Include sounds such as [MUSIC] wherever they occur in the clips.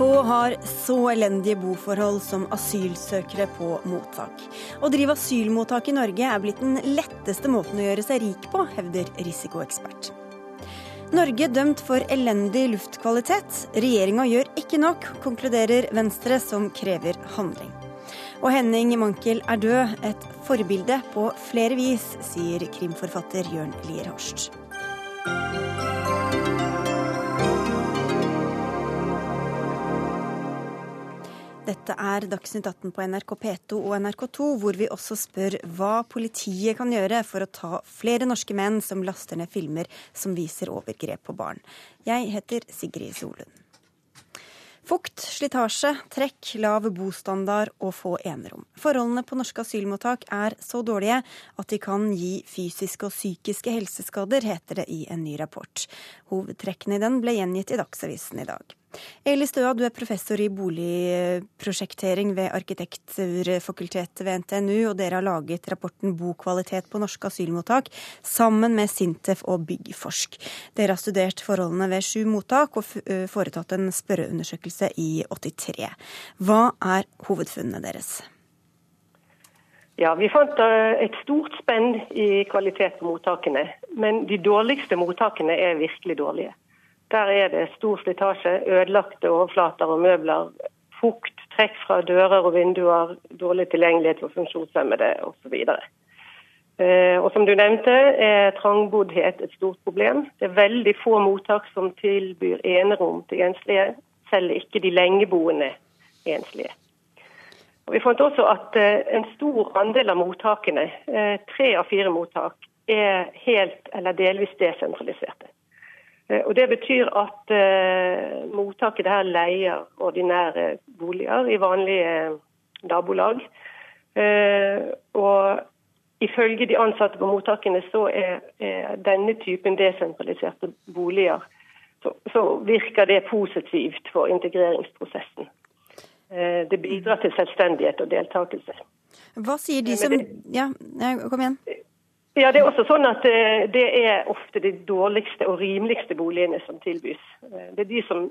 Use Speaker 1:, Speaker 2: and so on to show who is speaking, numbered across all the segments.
Speaker 1: Få har så elendige boforhold som asylsøkere på mottak. Å drive asylmottak i Norge er blitt den letteste måten å gjøre seg rik på, hevder risikoekspert. Norge dømt for elendig luftkvalitet. Regjeringa gjør ikke nok, konkluderer Venstre, som krever handling. Og Henning Mankel er død, et forbilde på flere vis, sier krimforfatter Jørn Lier Horst. Dette er Dagsnytt 18 på NRK P2 og NRK2, hvor vi også spør hva politiet kan gjøre for å ta flere norske menn som laster ned filmer som viser overgrep på barn. Jeg heter Sigrid Solund. Fukt, slitasje, trekk, lav bostandard og få enerom. Forholdene på norske asylmottak er så dårlige at de kan gi fysiske og psykiske helseskader, heter det i en ny rapport. Hovedtrekkene i den ble gjengitt i Dagsavisen i dag. Eli Støa, du er professor i boligprosjektering ved Arkitekturfakultetet ved NTNU, og dere har laget rapporten Bokvalitet på norske asylmottak sammen med Sintef og Byggforsk. Dere har studert forholdene ved sju mottak og foretatt en spørreundersøkelse i 83. Hva er hovedfunnene deres?
Speaker 2: Ja, Vi fant et stort spenn i kvalitet på mottakene. Men de dårligste mottakene er virkelig dårlige. Der er det stor slitasje, ødelagte overflater og møbler, fukt, trekk fra dører og vinduer, dårlig tilgjengelighet for funksjonshemmede osv. Eh, og som du nevnte, er trangboddhet et stort problem. Det er veldig få mottak som tilbyr enerom til enslige, selv ikke de lengeboende enslige. Og vi fant også at eh, en stor andel av mottakene, eh, tre av fire mottak, er helt eller delvis desentraliserte. Eh, og Det betyr at eh, mottaket der leier ordinære boliger i vanlige eh, nabolag. Eh, og Ifølge de ansatte på mottakene så er, er denne typen desentraliserte boliger så, så, virker det positivt for integreringsprosessen. Eh, det bidrar til selvstendighet og deltakelse.
Speaker 1: Hva sier de som Ja, kom igjen.
Speaker 2: Ja, Det er også sånn at eh, det er ofte de dårligste og rimeligste boligene som tilbys. Eh, det er de som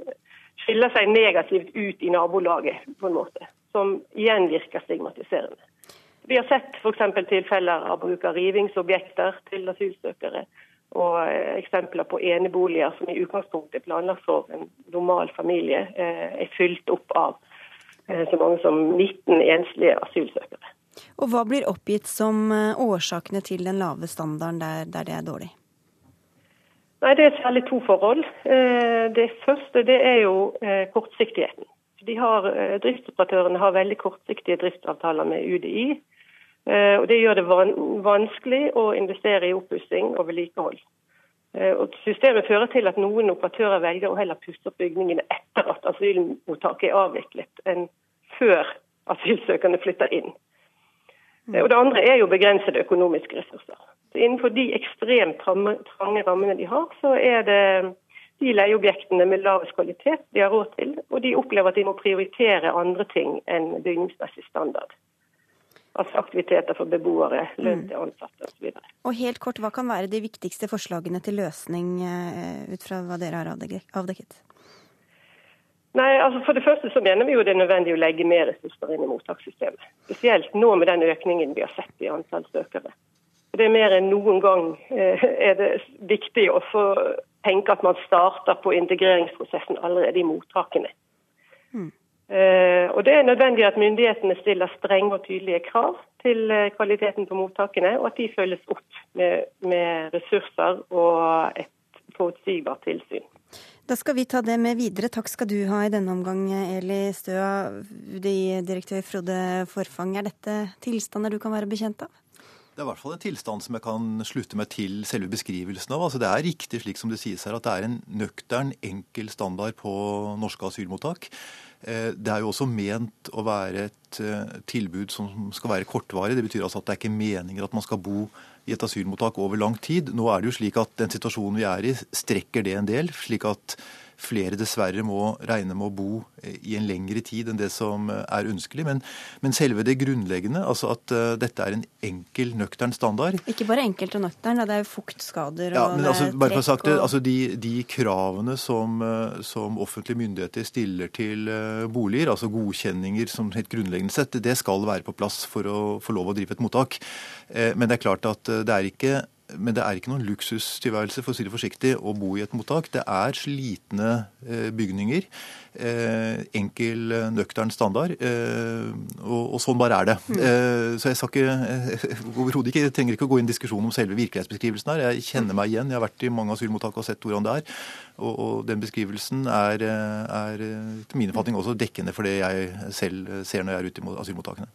Speaker 2: skiller seg negativt ut i nabolaget, på en måte. Som igjen virker stigmatiserende. Vi har sett f.eks. tilfeller av bruk av rivingsobjekter til asylsøkere. Og eh, eksempler på eneboliger som i utgangspunktet er planlagt for en normal familie, er fylt opp av så mange som 19 enslige asylsøkere.
Speaker 1: Og Hva blir oppgitt som eh, årsakene til den lave standarden der, der det er dårlig?
Speaker 2: Nei, Det er særlig to forhold. Eh, det første det er jo eh, kortsiktigheten. Har, driftsoperatørene har veldig kortsiktige driftsavtaler med UDI. og Det gjør det vanskelig å investere i oppussing og vedlikehold. Systemet fører til at noen operatører velger å heller pusse opp bygningene etter at asylmottaket er avviklet, enn før asylsøkerne flytter inn. Eh, og Det andre er jo begrensede økonomiske ressurser. Så innenfor de ekstremt trange rammene de har, så er det de leieobjektene med lavest kvalitet de har råd til, og de opplever at de må prioritere andre ting enn bygningsmessig standard. Altså aktiviteter for beboere, lønn til ansatte osv.
Speaker 1: Og, og helt kort, Hva kan være de viktigste forslagene til løsning eh, ut fra hva dere har avdekket?
Speaker 2: Nei, altså For det første så mener vi jo det er nødvendig å legge mer ressurser inn i mottakssystemet. Spesielt nå med den økningen vi har sett i antall søkere. Det er mer enn noen gang eh, er det viktig å få tenke at man starter på integreringsprosessen allerede i mottakene. Mm. og Det er nødvendig at myndighetene stiller strenge og tydelige krav til eh, kvaliteten på mottakene, og at de følges opp med, med ressurser og et forutsigbart tilsyn.
Speaker 1: Da skal vi ta det med videre. Takk skal du ha i denne omgang, Eli Støa, UDI-direktør Frode Forfang. Er dette tilstander du kan være bekjent av?
Speaker 3: Det er i hvert fall en tilstand som jeg kan slutte meg til selve beskrivelsen av. Altså Det er riktig slik som det sies her, at det er en nøktern, enkel standard på norske asylmottak. Eh, det er jo også ment å være et eh, tilbud som skal være kortvarig. Det betyr altså at det er ikke meningen at man skal bo i et asylmottak over lang tid. Nå er det jo slik at den situasjonen vi er i, strekker det en del. slik at flere dessverre må regne med å bo i en lengre tid enn det som er ønskelig. Men, men selve det grunnleggende, altså at uh, dette er en enkel, nøktern standard
Speaker 1: Ikke bare enkelt og nøktern, det er jo fuktskader
Speaker 3: ja, men altså, bare for å sagt det,
Speaker 1: og
Speaker 3: altså de, de kravene som, som offentlige myndigheter stiller til boliger, altså godkjenninger som helt grunnleggende sett, det skal være på plass for å få lov å drive et mottak. Men det er klart at det er ikke men det er ikke noen luksustilværelse for å si det forsiktig, å bo i et mottak. Det er slitne eh, bygninger. Eh, enkel, eh, nøktern standard. Og, og, sånn bare er det. Mm. Så jeg skal ikke overhodet ikke, jeg trenger ikke å gå inn i diskusjon om selve virkelighetsbeskrivelsen her. Jeg kjenner meg igjen. Jeg har vært i mange asylmottak og sett hvordan det er. Og, og den beskrivelsen er, er til min oppfatning også dekkende for det jeg selv ser når jeg er ute i asylmottakene.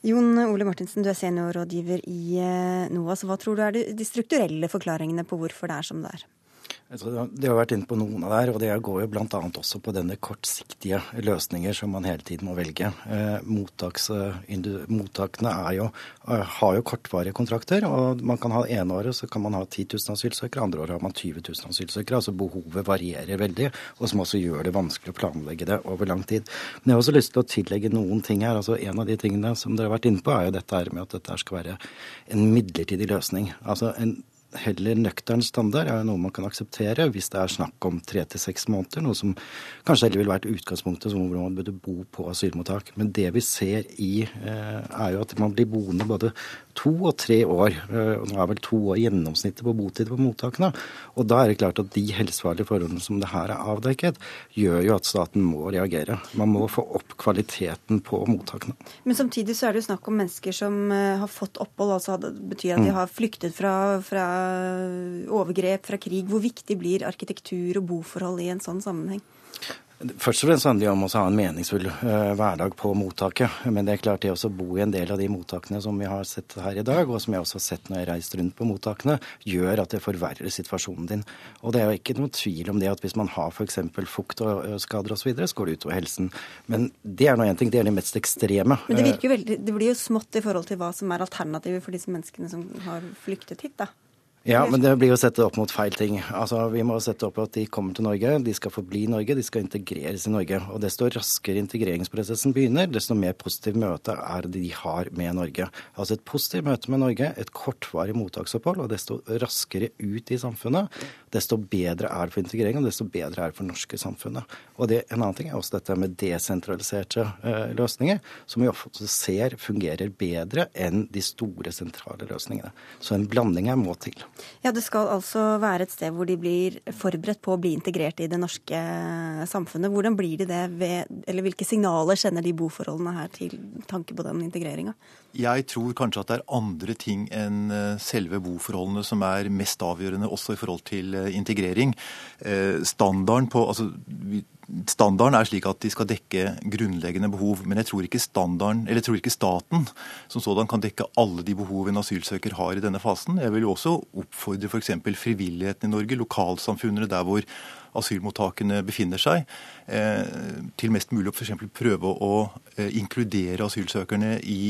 Speaker 1: Jon Ole Martinsen, du er seniorrådgiver i eh, NOAS. Hva tror du er de strukturelle forklaringene på hvorfor det er som det er?
Speaker 4: De har vært inne på noen av det her, og det går jo bl.a. også på denne kortsiktige løsninger som man hele tiden må velge. Eh, mottaks, mottakene jo, eh, har jo kortvarige kontrakter, og man kan ha ene året så kan man ha 10 000 asylsøkere, andre året har man 20 000 asylsøkere. Altså behovet varierer veldig, og som også gjør det vanskelig å planlegge det over lang tid. Men jeg har også lyst til å tillegge noen ting her. altså En av de tingene som dere har vært inne på, er jo dette her med at dette skal være en midlertidig løsning. Altså en heller nøktern standard er noe man kan akseptere hvis det er snakk om tre til seks måneder, noe som kanskje heller ville vært utgangspunktet som hvordan man burde bo på asylmottak. Men det vi ser i, eh, er jo at man blir boende både to og tre år. Eh, og Nå er vel to år gjennomsnittet på botid på mottakene. Og da er det klart at de helsefarlige forholdene som det her er avdekket, gjør jo at staten må reagere. Man må få opp kvaliteten på mottakene.
Speaker 1: Men samtidig så er det jo snakk om mennesker som eh, har fått opphold, altså det betyr at de mm. har flyktet fra, fra overgrep, fra krig. Hvor viktig blir arkitektur og boforhold i en sånn sammenheng?
Speaker 4: Først og fremst handler det om å ha en meningsfull uh, hverdag på mottaket. Men det er klart det å bo i en del av de mottakene som vi har sett her i dag, og som jeg også har sett når jeg har reist rundt på mottakene, gjør at det forverrer situasjonen din. Og det er jo ikke noe tvil om det at hvis man har f.eks. fukt og skader osv., så, videre, så går det utover helsen. Men det er nå én ting, det er det mest ekstreme.
Speaker 1: Men det veldig, det blir jo smått i forhold til hva som er alternativet for disse menneskene som har flyktet hit, da.
Speaker 4: Ja, men det blir jo sett opp mot feil ting. Altså, Vi må sette opp at de kommer til Norge, de skal forbli i Norge, de skal integreres i Norge. Og Desto raskere integreringsprosessen begynner, desto mer positivt møte er det de har med Norge. Altså Et positivt møte med Norge, et kortvarig mottaksopphold, og desto raskere ut i samfunnet, desto bedre er det for integreringen, desto bedre er det for norske samfunnet. Og det, En annen ting er også dette med desentraliserte eh, løsninger, som vi ofte ser fungerer bedre enn de store sentrale løsningene. Så en blanding her må til.
Speaker 1: Ja, Det skal altså være et sted hvor de blir forberedt på å bli integrert i det norske samfunnet. Hvordan blir de det ved, eller Hvilke signaler sender de boforholdene her til tanke på den integreringa?
Speaker 3: Jeg tror kanskje at det er andre ting enn eh, selve boforholdene som er mest avgjørende også i forhold til eh, integrering. Eh, standarden på altså, Standarden er slik at de skal dekke grunnleggende behov, men jeg tror ikke, eller jeg tror ikke staten som sådan kan dekke alle de behov en asylsøker har i denne fasen. Jeg vil jo også oppfordre f.eks. frivilligheten i Norge, lokalsamfunnene der hvor asylmottakene befinner seg, eh, til mest mulig å f.eks. prøve å eh, inkludere asylsøkerne i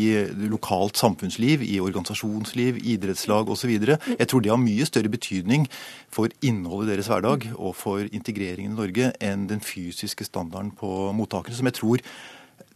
Speaker 3: lokalt samfunnsliv, i organisasjonsliv, idrettslag osv. Jeg tror det har mye større betydning for innholdet i deres hverdag og for integreringen i Norge enn den fysiske standarden på mottakene, som jeg tror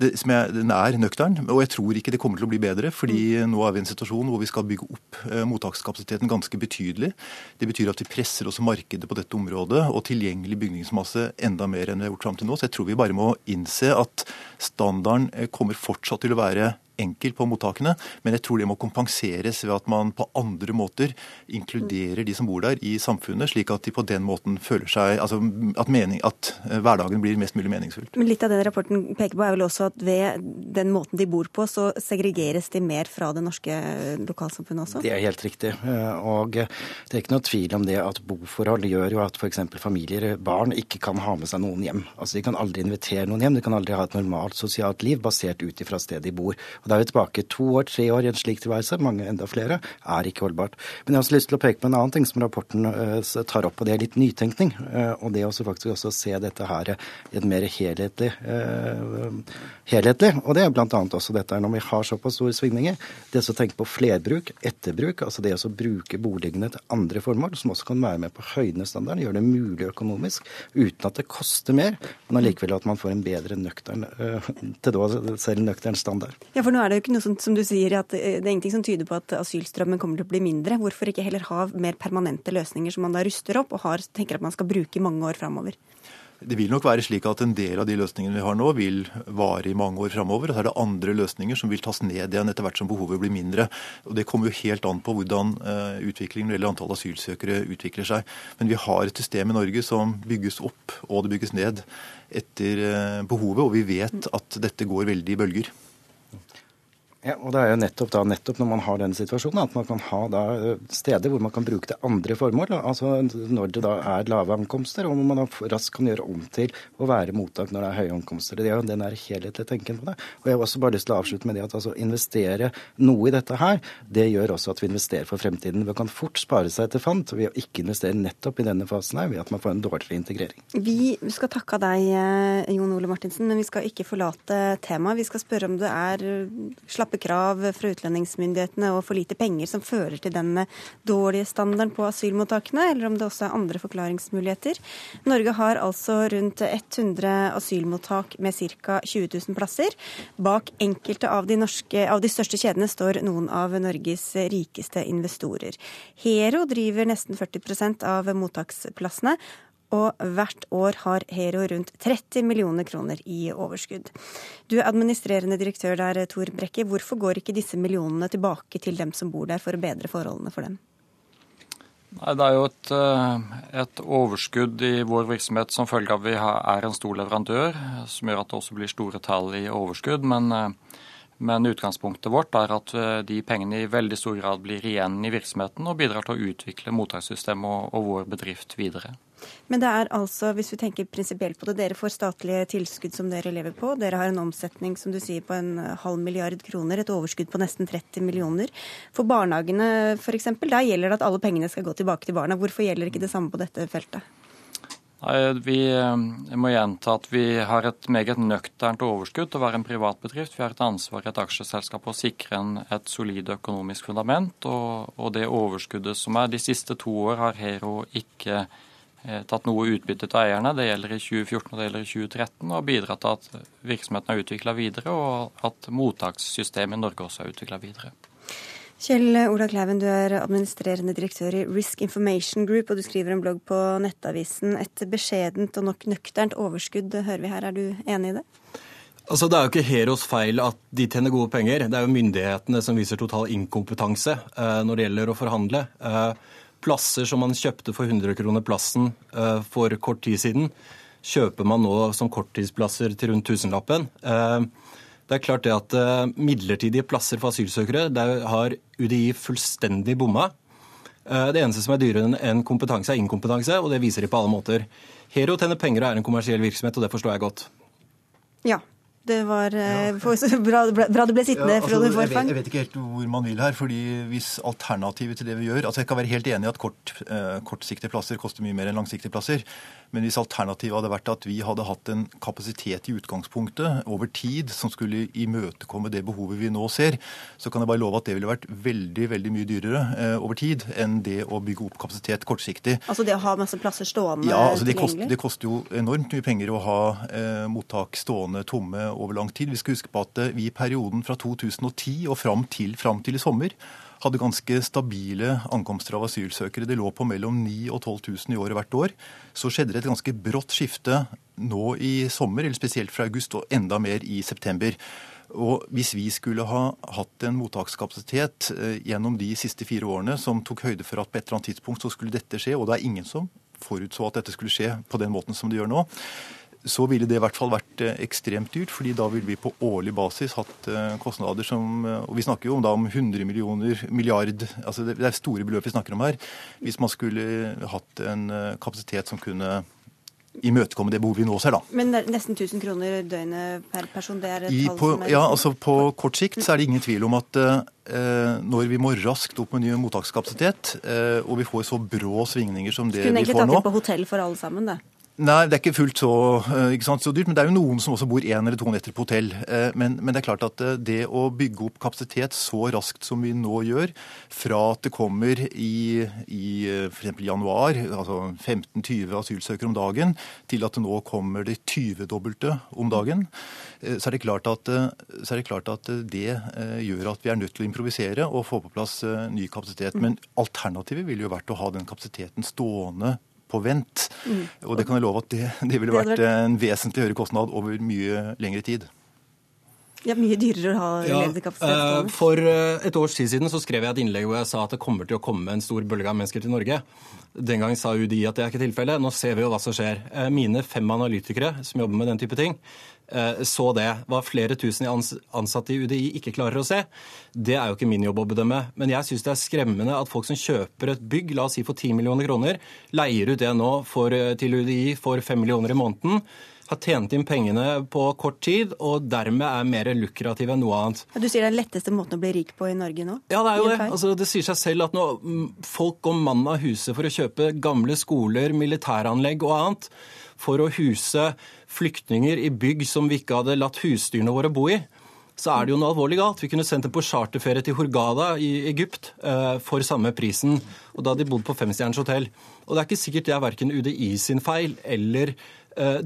Speaker 3: det, er, den er nøktern, og jeg tror ikke det kommer til å bli bedre. fordi mm. nå er vi i en situasjon hvor vi skal bygge opp eh, mottakskapasiteten ganske betydelig. Det betyr at vi presser også markedet på dette området og tilgjengelig bygningsmasse enda mer enn vi har gjort fram til nå. Så jeg tror vi bare må innse at standarden eh, kommer fortsatt til å være enkel på mottakene, men jeg tror det må kompenseres ved at man på andre måter inkluderer de som bor der i samfunnet, slik at de på den måten føler seg altså at, mening, at eh, hverdagen blir mest mulig meningsfullt.
Speaker 1: Men Litt av det rapporten peker på er vel også at ved den måten de bor på, så segregeres de mer fra det norske lokalsamfunnet også?
Speaker 4: Det er helt riktig. Eh, og det er ikke noe tvil om det at boforhold gjør jo at f.eks. familier, barn, ikke kan ha med seg noen hjem. Altså De kan aldri invitere noen hjem, de kan aldri ha et normalt sosialt liv basert ut ifra stedet de bor. Og Da er vi tilbake to år, tre år i en slik tilværelse, mange enda flere, er ikke holdbart. Men jeg har også lyst til å peke på en annen ting som rapporten uh, tar opp, og det er litt nytenkning. Uh, og det også faktisk også se dette her i et mer helhetlig, uh, helhetlig. Og det er bl.a. også dette når vi har såpass store svingninger. Det å tenke på flerbruk, etterbruk, altså det å bruke boligene til andre formål, som også kan være med på å høyne standarden, gjøre det mulig økonomisk uten at det koster mer, men allikevel at man får en bedre nøktern, til da selv nøktern standard.
Speaker 1: Ja, for nå er det jo ikke noe sånt som du sier, at det er ingenting som tyder på at asylstrømmen kommer til å bli mindre. Hvorfor ikke heller ha mer permanente løsninger som man da ruster opp og har, tenker at man skal bruke i mange år framover?
Speaker 3: Det vil nok være slik at en del av de løsningene vi har nå, vil vare i mange år framover. Så er det andre løsninger som vil tas ned igjen etter hvert som behovet blir mindre. Og Det kommer jo helt an på hvordan uh, utviklingen eller antall asylsøkere utvikler seg. Men vi har et system i Norge som bygges opp og det bygges ned etter uh, behovet, og vi vet at dette går veldig i bølger.
Speaker 4: Ja, og det er jo nettopp da, nettopp når man har den situasjonen, at man kan ha da eh, steder hvor man kan bruke det andre formål. altså Når det da er lave ankomster, og hvor man raskt kan gjøre om til å være mottak når det er høye ankomster. Det er jo den der helhetlige tenken på det. Og Jeg har også bare lyst til å avslutte med det at altså investere noe i dette her, det gjør også at vi investerer for fremtiden. Vi kan fort spare seg til fant ved å ikke investere nettopp i denne fasen her, ved at man får en dårligere integrering.
Speaker 1: Vi skal takke deg, eh, Jon Ole Martinsen, men vi skal ikke forlate temaet. Vi skal spørre om det er slappe slappe krav fra utlendingsmyndighetene og for lite penger som fører til den dårlige standarden på asylmottakene, eller om det også er andre forklaringsmuligheter. Norge har altså rundt 100 asylmottak med ca. 20 000 plasser. Bak enkelte av de, norske, av de største kjedene står noen av Norges rikeste investorer. Hero driver nesten 40% av mottaksplassene, og hvert år har Hero rundt 30 millioner kroner i overskudd. Du er administrerende direktør der, Tor Brekke. Hvorfor går ikke disse millionene tilbake til dem som bor der, for å bedre forholdene for dem?
Speaker 5: Nei, Det er jo et, eh, et, overskudd i vår virksomhet som følge av at vi er en stor leverandør, som gjør at det også blir store tall i overskudd. Men, eh, men utgangspunktet vårt er at eh, de pengene i veldig stor grad blir igjen i virksomheten og bidrar til å utvikle mottakssystemet og, og vår bedrift videre.
Speaker 1: Men det er altså, hvis vi tenker prinsipielt på det, dere får statlige tilskudd som dere lever på. Dere har en omsetning som du sier på en halv milliard kroner, et overskudd på nesten 30 millioner. For barnehagene f.eks., der gjelder det at alle pengene skal gå tilbake til barna. Hvorfor gjelder ikke det samme på dette feltet?
Speaker 5: Vi må gjenta at vi har et meget nøkternt overskudd til å være en privat bedrift. Vi har et ansvar i et aksjeselskap å sikre en, et solid økonomisk fundament. Og, og, det overskuddet som er de siste to år, har Hero ikke tatt noe utbytte til eierne. Det gjelder i 2014 og det gjelder i 2013, og bidratt til at virksomheten er utvikla videre, og at mottakssystemet i Norge også er utvikla videre.
Speaker 1: Kjell Ola Kleiven, du er administrerende direktør i Risk Information Group, og du skriver en blogg på Nettavisen. Et beskjedent og nok nøkternt overskudd hører vi her. Er du enig i det?
Speaker 6: Altså, Det er jo ikke Heros feil at de tjener gode penger. Det er jo myndighetene som viser total inkompetanse eh, når det gjelder å forhandle. Eh, plasser som man kjøpte for 100 kroner plassen eh, for kort tid siden, kjøper man nå som korttidsplasser til rundt tusenlappen. Eh, det er klart det at eh, midlertidige plasser for asylsøkere, der har UDI fullstendig bomma. Det eneste som er dyrere enn kompetanse, er inkompetanse, og det viser de på alle måter. Hero tjener penger og er en kommersiell virksomhet, og det forstår jeg godt.
Speaker 1: Ja, det var ja. [LAUGHS] bra, bra, det ble sittende, ja, altså, Frode
Speaker 3: Forfang. Jeg, jeg vet ikke helt hvor man vil her. fordi hvis alternativet til det vi gjør altså Jeg kan være helt enig i at kort, eh, kortsiktige plasser koster mye mer enn langsiktige plasser. Men hvis alternativet hadde vært at vi hadde hatt en kapasitet i utgangspunktet over tid som skulle imøtekomme det behovet vi nå ser, så kan jeg bare love at det ville vært veldig veldig mye dyrere eh, over tid enn det å bygge opp kapasitet kortsiktig.
Speaker 1: Altså det å ha masse plasser stående
Speaker 3: ja, altså det, kost, det koster jo enormt mye penger å ha eh, mottak stående tomme over lang tid. Vi skal huske på at vi i perioden fra 2010 og fram til, fram til i sommer hadde ganske stabile ankomster av asylsøkere. Det lå på mellom 9000 og 12 000 i året hvert år. Så skjedde det et ganske brått skifte nå i sommer, eller spesielt fra august, og enda mer i september. Og Hvis vi skulle ha hatt en mottakskapasitet eh, gjennom de siste fire årene som tok høyde for at på et eller annet tidspunkt så skulle dette skje, og det er ingen som forutså at dette skulle skje på den måten som det gjør nå, så ville det i hvert fall vært eh, ekstremt dyrt. fordi da ville vi på årlig basis hatt eh, kostnader som eh, Og vi snakker jo om, da om 100 millioner, milliard altså Det er store beløp vi snakker om her. Hvis man skulle hatt en kapasitet som kunne imøtekomme det behovet vi nå ser. da.
Speaker 1: Men nesten 1000 kroner døgnet per person, det er et
Speaker 3: I,
Speaker 1: tall
Speaker 3: på,
Speaker 1: som er
Speaker 3: ja, altså På kort sikt så er det ingen tvil om at eh, når vi må raskt opp med ny mottakskapasitet, eh, og vi får så brå svingninger som det
Speaker 1: vi får nå
Speaker 3: vi
Speaker 1: egentlig tatt inn på hotell for alle sammen, det.
Speaker 3: Nei, det er ikke fullt så, eh, ikke sant, så dyrt, men det er jo noen som også bor én eller to netter på hotell. Eh, men, men, det er klart at eh, det å bygge opp kapasitet så raskt som vi nå gjør, fra at det kommer i, i f.eks. januar, altså 15-20 asylsøkere om dagen, til at det nå kommer det 20-dobbelte om dagen, så er, det klart at, så er det klart at det gjør at vi er nødt til å improvisere og få på plass ny kapasitet. Men alternativet ville jo vært å ha den kapasiteten stående på vent. Mm. Og det kan jeg love at det, det ville vært en vesentlig høyere kostnad over mye lengre tid.
Speaker 1: Ja, Mye dyrere å ha ja, ledig kapasitet.
Speaker 7: For eh, et års tid siden så skrev jeg et innlegg hvor jeg sa at det kommer til å komme en stor bølge av mennesker til Norge. Den gang sa UDI at det er ikke tilfellet. Nå ser vi jo hva som skjer. Eh, mine fem analytikere som jobber med den type ting, eh, så det. Hva flere tusen ansatte i UDI ikke klarer å se, det er jo ikke min jobb å bedømme. Men jeg syns det er skremmende at folk som kjøper et bygg, la oss si for 10 millioner kroner, leier ut det nå for, til UDI for 5 millioner i måneden har tjent inn pengene på kort tid og dermed er mer lukrative enn noe annet.
Speaker 1: Du sier det er den letteste måten å bli rik på i Norge nå?
Speaker 7: Ja, det er jo det. Altså, det sier seg selv at når folk går mann av huset for å kjøpe gamle skoler, militæranlegg og annet, for å huse flyktninger i bygg som vi ikke hadde latt husdyrene våre bo i, så er det jo noe alvorlig galt. Vi kunne sendt dem på charterferie til Hurgada i Egypt eh, for samme prisen. Og da hadde de bodd på femstjerners hotell. Og det er ikke sikkert det er verken UDI sin feil eller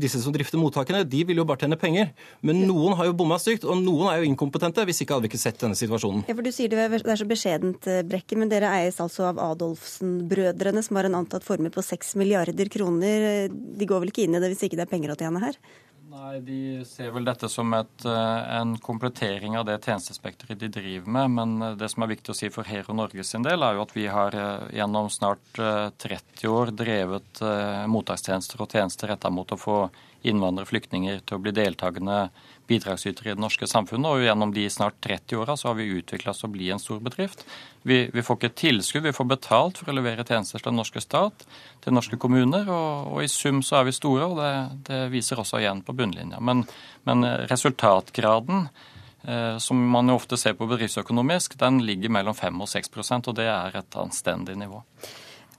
Speaker 7: disse som drifter mottakene, de vil jo bare tjene penger. Men noen har jo bomma stygt, og noen er jo inkompetente. Hvis ikke hadde vi ikke sett denne situasjonen.
Speaker 1: Ja, for Du sier det er så beskjedent, eh, Brekke, men dere eies altså av Adolfsen-brødrene, som har en antatt formue på 6 milliarder kroner. De går vel ikke inn i det hvis ikke det er penger å tjene her?
Speaker 5: Nei, De ser vel dette som et, eh, en komplettering av det tjenestespekteret de driver med. Men eh, det som er viktig å si for Hero Norge sin del, er jo at vi har eh, gjennom snart 30 år drevet mottakstjenester og tjenester retta mot å få innvandrere og flyktninger til å bli deltakende bidragsytere i det norske samfunnet. Og gjennom de snart 30 åra så har vi utvikla oss til å bli en stor bedrift. Vi, vi, får ikke tilskudd, vi får betalt for å levere tjenester til den norske stat, til norske kommuner. Og, og i sum så er vi store, og det, det viser også igjen på bunnlinja. Men, men resultatgraden eh, som man jo ofte ser på bedriftsøkonomisk, den ligger mellom 5 og 6% og det er et anstendig nivå.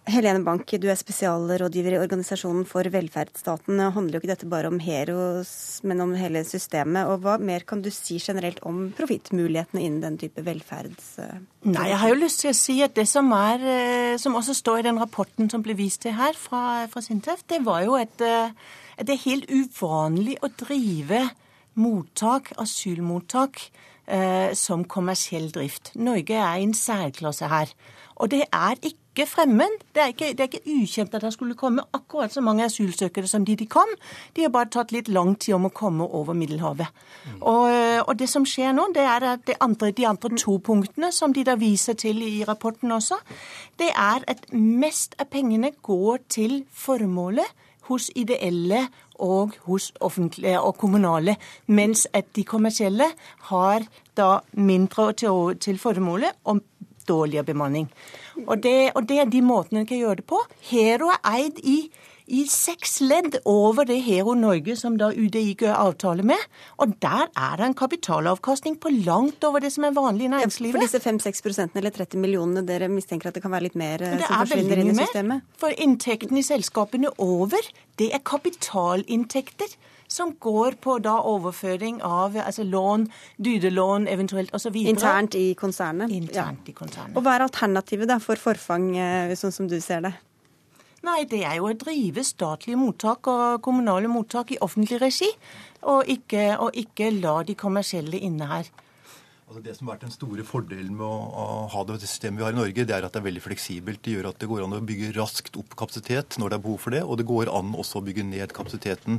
Speaker 1: Helene Bank, du er spesialrådgiver i Organisasjonen for velferdsstaten. Handler jo ikke dette bare om Heros, men om hele systemet. Og Hva mer kan du si generelt om profittmulighetene innen den type velferds...
Speaker 8: Nei, Jeg har jo lyst til å si at det som, er, eh, som også står i den rapporten som ble vist til her fra, fra Sintef, det var jo at, eh, at det er helt uvanlig å drive mottak, asylmottak, eh, som kommersiell drift. Norge er i en særklasse her. Og det er ikke ikke fremmed. Det er ikke, det er ikke ukjent at det skulle komme akkurat så mange asylsøkere som de de kom. De har bare tatt litt lang tid om å komme over Middelhavet. Mm. Og, og, det som skjer nå, det er at det andre, de andre to punktene som de da viser til i rapporten også, det er at mest av pengene går til formålet hos ideelle og hos offentlige og kommunale, mens at de kommersielle har da mindre til, til formålet og dårligere bemanning. Og det, og det er de måtene en kan gjøre det på. Hero er eid i, i seks ledd over det Hero Norge som da UDI gjør avtale med. Og der er det en kapitalavkastning på langt over det som er vanlig i næringslivet.
Speaker 1: Ja, for disse 5-6 prosentene eller 30 millionene, dere mistenker at det kan være litt mer det som forsvinner inn i systemet?
Speaker 8: Mer, for inntektene i selskapene over, det er kapitalinntekter som går på da overføring av altså lån, dydelån eventuelt osv.
Speaker 1: Internt i konsernet?
Speaker 8: Internt ja. i konsernet.
Speaker 1: Og Hva er alternativet da for forfang, eh, sånn som du ser det?
Speaker 8: Nei, det er jo å drive statlige mottak og kommunale mottak i offentlig regi, og ikke, og ikke la de kommersielle inne her.
Speaker 3: Altså det som har vært den store fordelen med å, ha det systemet vi har i Norge, det er at det er veldig fleksibelt. Det gjør at det går an å bygge raskt opp kapasitet når det er behov for det. Og det går an også å bygge ned kapasiteten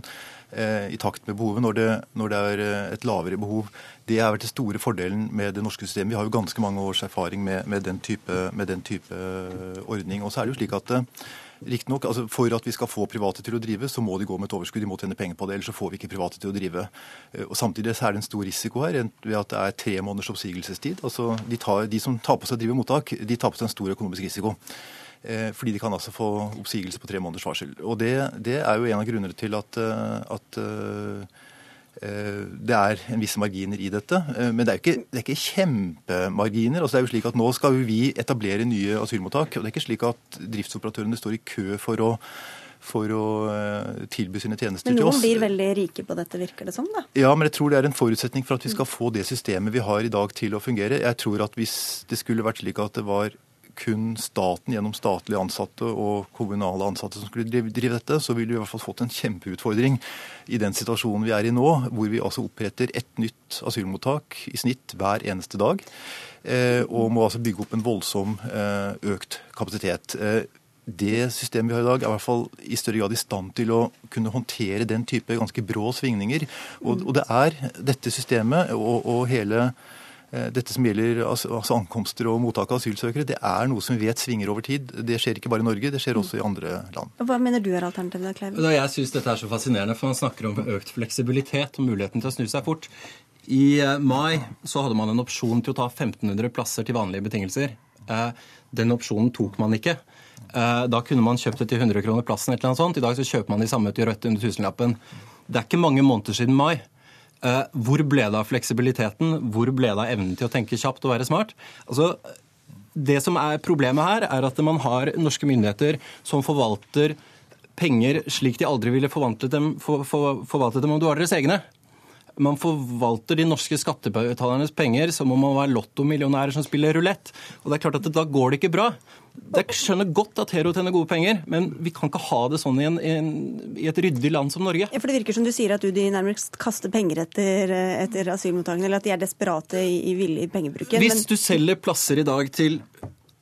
Speaker 3: eh, i takt med behovet når det, når det, er eh, et lavere behov. Det har vært den store fordelen med det norske systemet. Vi har jo ganske mange års erfaring med, med, den, type, med den, type, ordning. Og så er det jo slik at eh, Riktignok, altså for at vi skal få private til å drive, så må de gå med et overskudd. De må tjene penger på det, ellers så får vi ikke private til å drive. Eh, og Samtidig så er det en stor risiko her ved at det er tre måneders oppsigelsestid. Altså de, tar, de som tar på seg å drive mottak, de tar på seg en stor økonomisk risiko. Eh, fordi de kan altså få oppsigelse på tre måneders varsel. Og det, det er jo en av grunnene til at, eh, at det er en visse marginer i dette. Men det er jo ikke, det er ikke kjempemarginer. Altså det er jo slik at Nå skal vi etablere nye asylmottak. og Det er ikke slik at driftsoperatørene står i kø for å for å tilby sine tjenester
Speaker 1: til
Speaker 3: oss.
Speaker 1: Men noen blir veldig rike på dette, virker det som? da?
Speaker 3: Ja, men jeg tror det er en forutsetning for at vi skal få det systemet vi har i dag til å fungere. Jeg tror at hvis det skulle vært slik at det var kun staten gjennom statlige ansatte og kommunale ansatte som skulle drive, dette, så ville vi i hvert fall fått en kjempeutfordring i den situasjonen vi er i nå, hvor vi altså oppretter ett nytt asylmottak i snitt hver eneste dag. Eh, og må altså bygge opp en voldsom eh, økt kapasitet. Eh, det systemet vi har i dag, er i hvert fall i større grad i stand til å kunne håndtere den type ganske brå svingninger. Og, det er dette systemet og, hele dette som gjelder altså, ankomster og mottak av asylsøkere, det er noe som vi vet svinger over tid. Det skjer ikke bare i Norge, det skjer også i andre land.
Speaker 1: Hva mener du er alternativet, Kleiv?
Speaker 7: Jeg syns dette er så fascinerende, for man snakker om økt fleksibilitet og muligheten til å snu seg fort. I eh, mai så hadde man en opsjon til å ta 1500 plasser til vanlige betingelser. Eh, den opsjonen tok man ikke. Da kunne man kjøpt det til 100 kroner plassen. eller noe sånt. I dag så kjøper man de samme til rødt under tusenlappen. Det er ikke mange måneder siden mai Eh, hvor ble det av fleksibiliteten? Hvor ble det av evnen til å tenke kjapt og være smart? Altså, det som er Problemet her er at man har norske myndigheter som forvalter penger slik de aldri ville forvaltet dem, for, for, forvaltet dem om det var deres egne. Man forvalter de norske skattebetalernes penger som om man var lottomillionærer som spiller rulett. Og det er klart at Da går det ikke bra. Jeg skjønner godt at Hero tjener gode penger, men vi kan ikke ha det sånn i, en, i, en, i, et ryddig land som Norge.
Speaker 1: Ja, for Det virker som du sier at UDI nærmest kaster penger etter, etter asylmottakene, eller at de er desperate i, i villig pengebruken.
Speaker 7: Hvis men... du selger plasser i dag til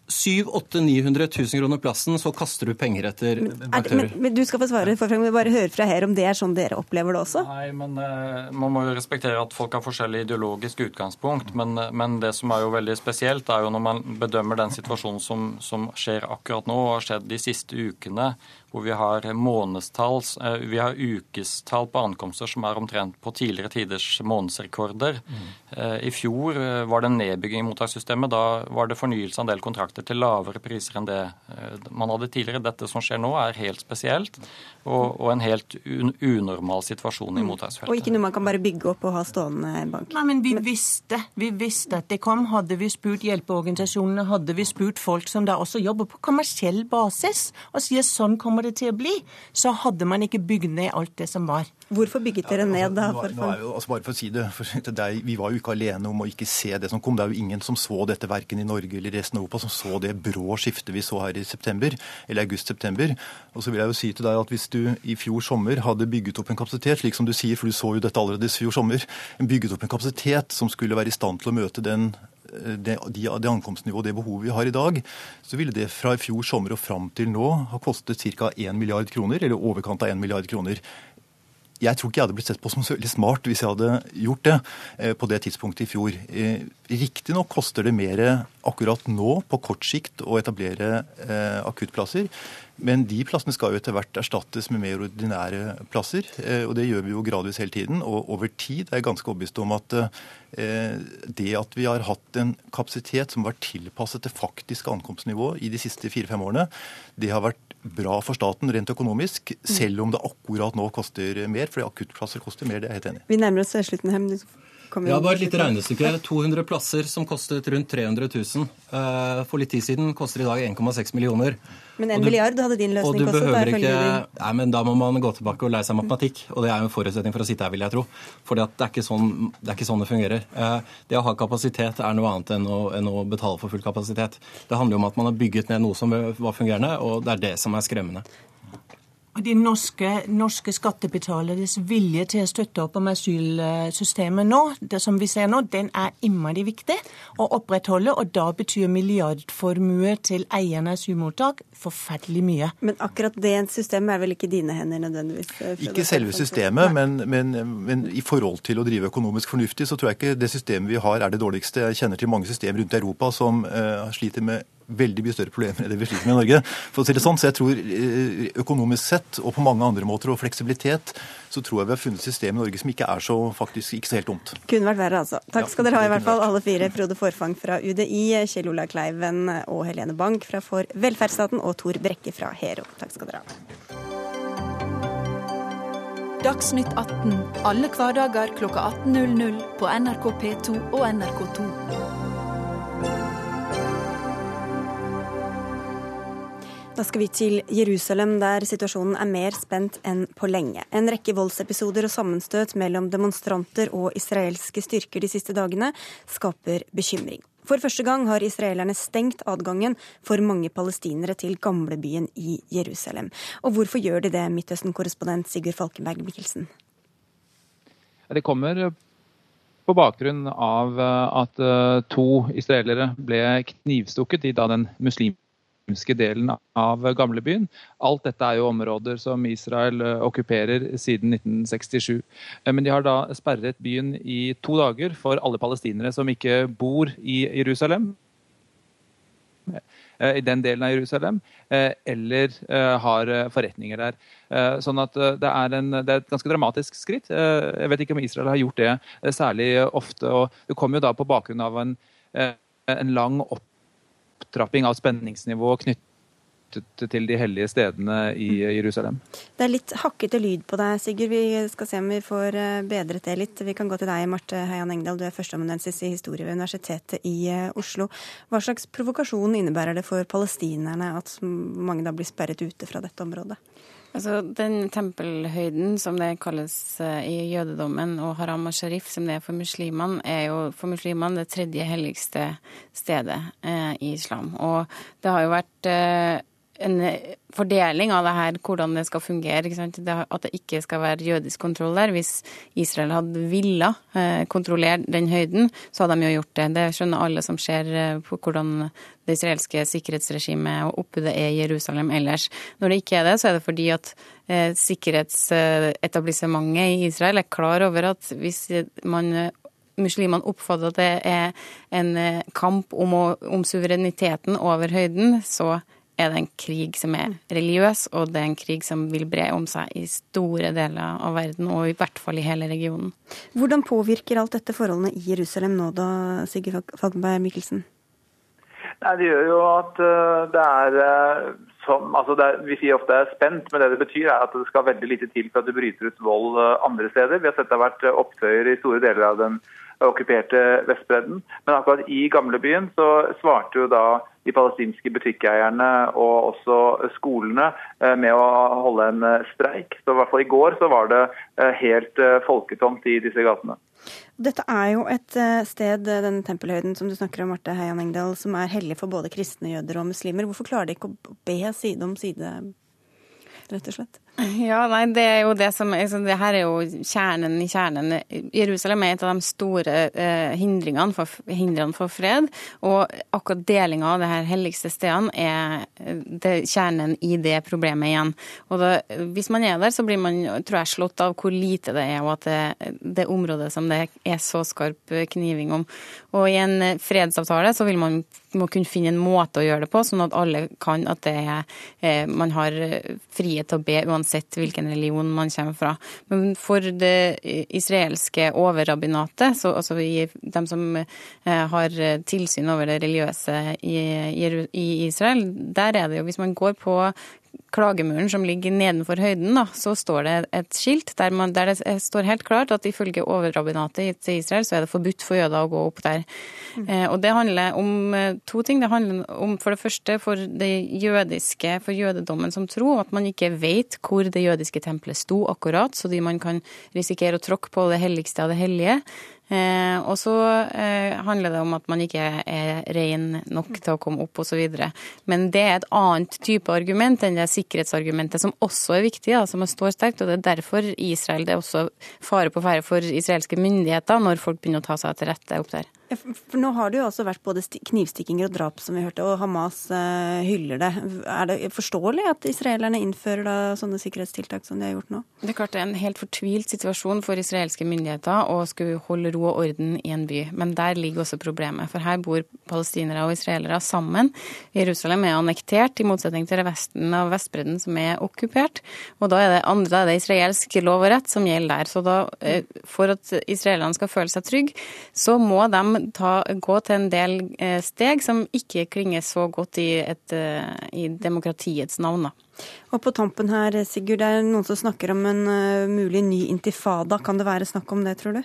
Speaker 7: 700 000-900 000 kroner plassen, så kaster du penger etter aktører.
Speaker 1: Men, men, du skal få svare, for vi bare høre fra her om det er sånn dere opplever det også?
Speaker 5: Nei, men uh, Man må jo respektere at folk har forskjellig ideologisk utgangspunkt. Men, uh, men, det som er jo veldig spesielt, er jo når man bedømmer den situasjonen som, som skjer akkurat nå og har skjedd de siste ukene, hvor vi har månedstall, uh, vi har ukestall på ankomster som er omtrent på tidligere tiders månedsrekorder. Mm. I fjor var det en nedbygging i mottakssystemet. Da var det fornyelse av en del kontrakter til lavere priser enn det man hadde tidligere. Dette som skjer nå, er helt spesielt og, og en helt un unormal situasjon i mm. mottaksfeltet.
Speaker 1: Og ikke noe man kan bare bygge opp og ha stående bank.
Speaker 8: Nei, men vi visste, vi visste at det kom. Hadde vi spurt hjelpeorganisasjonene, hadde vi spurt folk som da også jobber på kommersiell basis og sier sånn kommer det til å bli, så hadde man ikke bygd ned alt det som var.
Speaker 1: Hvorfor bygget dere ned da?
Speaker 3: For, nå, nå jo, altså bare for å si det, for det er, Vi var jo ikke alene om å ikke se det som kom. Det er jo ingen som så dette verken i Norge eller resten av Europa, som så det brå skiftet vi så her i september, eller august-september. Og så vil jeg jo si til deg at Hvis du i fjor sommer hadde bygget opp en kapasitet, slik som du sier, for du så jo dette allerede i fjor sommer, bygget opp en kapasitet som skulle være i stand til å møte den det, de, det ankomstnivået det behovet vi har i dag, så ville det fra i fjor sommer og fram til nå ha kostet ca. 1 milliard kroner, eller overkant av 1 milliard kroner jeg tror ikke jeg hadde blitt sett på som så veldig smart hvis jeg hadde gjort det eh, på det tidspunktet i fjor. Eh, riktignok koster det mer akkurat nå, på kort sikt, å etablere eh, akuttplasser. Men de plassene skal jo etter hvert erstattes med mer ordinære plasser. Og det gjør vi jo gradvis hele tiden. Og over tid er jeg ganske overbevist om at det at vi har hatt en kapasitet som var tilpasset det faktiske ankomstnivået i de siste fire-fem årene, det har vært bra for staten rent økonomisk, selv om det akkurat nå koster mer. fordi akuttplasser koster mer, det er jeg helt enig
Speaker 1: i. Vi nærmer oss slutten.
Speaker 7: Ja, bare et lite regnestykke. 200 plasser som kostet rundt 300 000. Eh, for litt tid siden koster i dag 1,6 millioner.
Speaker 1: Men en milliard hadde din løsning
Speaker 7: kostet? Behøver ikke... Nei, men Da må man gå tilbake og lære seg matematikk. Og det er jo en forutsetning for å sitte her, vil jeg tro. For det er, ikke sånn, det er ikke sånn det fungerer. Eh, det å ha kapasitet er noe annet enn å, enn å betale for full kapasitet. Det handler jo om at man har bygget ned noe som var fungerende, og det er det som er skremmende.
Speaker 8: De norske, norske skattebetaleres vilje til å støtte opp om asylsystemet nå, det som vi ser nå, den er innmari viktig å opprettholde. Og da betyr milliardformue til eierne av asylmottak forferdelig mye.
Speaker 1: Men akkurat det systemet er vel ikke dine hender nødvendigvis?
Speaker 3: Eh, ikke selve systemet, men, men, men, i forhold til å drive økonomisk fornuftig, så tror jeg ikke det systemet vi har er det dårligste. Jeg kjenner til mange systemer rundt i Europa som uh, sliter med veldig mye større problemer enn det vi sliter med i Norge. For å si det sånn, Så jeg tror eh, økonomisk sett, og på mange andre måter, og fleksibilitet, så tror jeg vi har funnet et system i Norge som ikke er så faktisk ikke så helt dumt.
Speaker 1: Kunne vært verre, altså. Takk skal dere ha i hvert fall, alle fire. Frode Forfang fra UDI, Kjell Olav Kleiven og Helene Bank fra For velferdsstaten og Tor Brekke fra Hero. Takk skal dere ha.
Speaker 9: Dagsnytt 18 alle hverdager klokka 18.00 på NRK P2 og NRK2.
Speaker 1: Da skal vi til Jerusalem, der situasjonen er mer spent enn på lenge. En rekke voldsepisoder og sammenstøt mellom demonstranter og israelske styrker de siste dagene skaper bekymring. For første gang har israelerne stengt adgangen for mange palestinere til gamlebyen i Jerusalem. Og hvorfor gjør de det, Midtøsten-korrespondent Sigurd Falkenberg Mikkelsen?
Speaker 10: Det kommer på bakgrunn av at eh, to israelere ble knivstukket i da den muslimske muslimske delen av gamlebyen. Alt dette er jo områder som Israel eh, okkuperer siden 1967. Eh, men de har da sperret byen i to dager for alle palestinere som ikke bor i Jerusalem eh, i den delen av Jerusalem, eller har forretninger der. Sånn at det er, en, det er, et ganske dramatisk skritt. Jeg vet ikke om Israel har gjort det særlig ofte. og Det kommer jo da på bakgrunn av en, en lang opp opptrapping av spenningsnivået knyttet til de hellige stedene i mm. Jerusalem.
Speaker 1: Det er litt hakkete lyd på deg, Sigurd. Vi skal se om vi får eh, bedret det litt. Vi kan gå til deg, Marte Heian Engdahl. Du er førsteamanuensis i historie ved Universitetet i eh, Oslo. Hva slags provokasjon innebærer det for palestinerne at mange da blir sperret ute fra dette området?
Speaker 11: Altså, Den tempelhøyden som det kalles eh, i jødedommen, og haram og sharif som det er for muslimene, er jo for muslimene det tredje helligste stedet eh, i islam. Og det har jo vært eh, en fordeling av det her, hvordan det skal fungere. At det ikke skal være jødisk kontroll der. Hvis Israel hadde villa eh, kontrollere den høyden, så hadde de jo gjort det. Det skjønner alle som ser eh, på hvordan det israelske sikkerhetsregimet og oppbudet er i Jerusalem ellers. Når det ikke er det, så er det fordi at eh, sikkerhetsetablissementet i Israel er klar over at hvis man muslimene oppfatter at det er en eh, kamp om, å, om suvereniteten over høyden, så er det en krig som er religiøs, og det er en krig som vil bre om seg i store deler av verden, og i hvert fall i hele regionen.
Speaker 1: Hvordan påvirker alt dette forholdene i Jerusalem nå da, Sigurd Falkenberg Mikkelsen?
Speaker 12: Nei, Det gjør jo at uh, det er uh, som altså er, Vi sier ofte er spent, men det det betyr er at det skal veldig lite til for at det bryter ut vold uh, andre steder. Vi har sett det har vært opptøyer i store deler av den okkuperte Vestbredden. Men akkurat i gamlebyen så svarte jo da de palestinske butikkeierne og også skolene eh, med å holde en eh, streik. Så i hvert fall i går så var det eh, helt folketomt i disse gatene.
Speaker 1: Dette er jo et sted, den tempelhøyden som du snakker om, Marte Heian Engdahl, som er hellig for både kristne, jøder og muslimer. Hvorfor klarer de ikke å be side om side, rett og slett?
Speaker 11: Ja, nei, det er jo det som altså, Det her er jo kjernen i kjernen. Jerusalem er et av de store eh, hindringene, for, hindringene for fred. Og akkurat delinga av det her helligste stedene er eh, det, kjernen i det problemet igjen. Og da, hvis man er der, så blir man tror jeg, slått av hvor lite det er, og at det, det området som det er så skarp kniving om. Og i en fredsavtale så vil man må kunne finne en måte å gjøre det på, sånn at alle kan at det er, eh, man har frihet til å be uansett uansett hvilken religion man kommer fra. Men for det israelske overrabbinatet, så, altså de som eh, har tilsyn over det religiøse i Israel, der er det jo, hvis man går på klagemuren som ligger nedenfor høyden, da, så står det et skilt der, man, der, det står helt klart at ifølge overrabbinatet til Israel så er det forbudt for jøder å gå opp der. Mm. Eh, og Det handler om eh, to ting. Det handler om for det første for det jødiske, for jødedommen som tro, at man ikke vet hvor det jødiske tempelet sto akkurat, så de man kan risikere å tråkke på det helligste av det hellige. Eh, og så eh, handler det om at man ikke er ren nok til å komme opp osv. Men det er et annet type argument enn det sikkerhetsargumentet som også er viktig, da, som står sterkt. Og det er derfor Israel det er også fare på ferde for israelske myndigheter når folk begynner å ta seg til rette opp der.
Speaker 1: For Nå har det jo også vært både knivstikkinger og drap, som vi hørte, og Hamas uh, hyller det. Er det forståelig at israelerne innfører da sånne sikkerhetstiltak som de har gjort nå?
Speaker 11: Det er klart det er en helt fortvilt situasjon for israelske myndigheter å skulle holde ro og orden i en by. Men der ligger også problemet. For her bor palestinere og israelere sammen. Jerusalem er annektert, i motsetning til resten av Vestbredden som er okkupert. Og da er det, andre, da er det israelsk lov og rett som gjelder der. Så da, uh, for at israelerne skal føle seg trygge, så må de ta, gå til en del eh, steg som ikke klinger så godt i, et, eh, i demokratiets navn. Da.
Speaker 1: Og på tampen her, Sigurd, det er noen som snakker om en uh, mulig ny intifada. Kan det være snakk om det, tror du?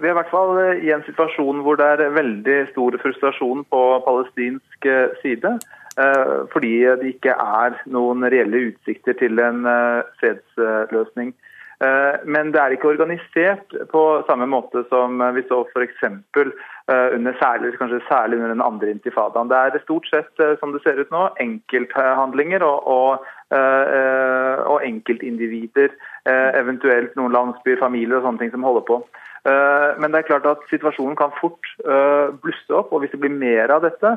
Speaker 12: Vi er i hvert fall i en situasjon hvor det er veldig stor frustrasjon på palestinsk side. Fordi det ikke er noen reelle utsikter til en fredsløsning. Eh, men det er ikke organisert på samme måte som vi så f.eks. Eh, under særlig, kanskje særlig under den andre intifadaen. Det er stort sett, eh, som det ser ut nå, enkelthandlinger og, og, og enkeltindivider, eventuelt noen landsbyer, familier og sånne ting som holder på. Men det er klart at situasjonen kan fort blusse opp, og hvis det blir mer av dette,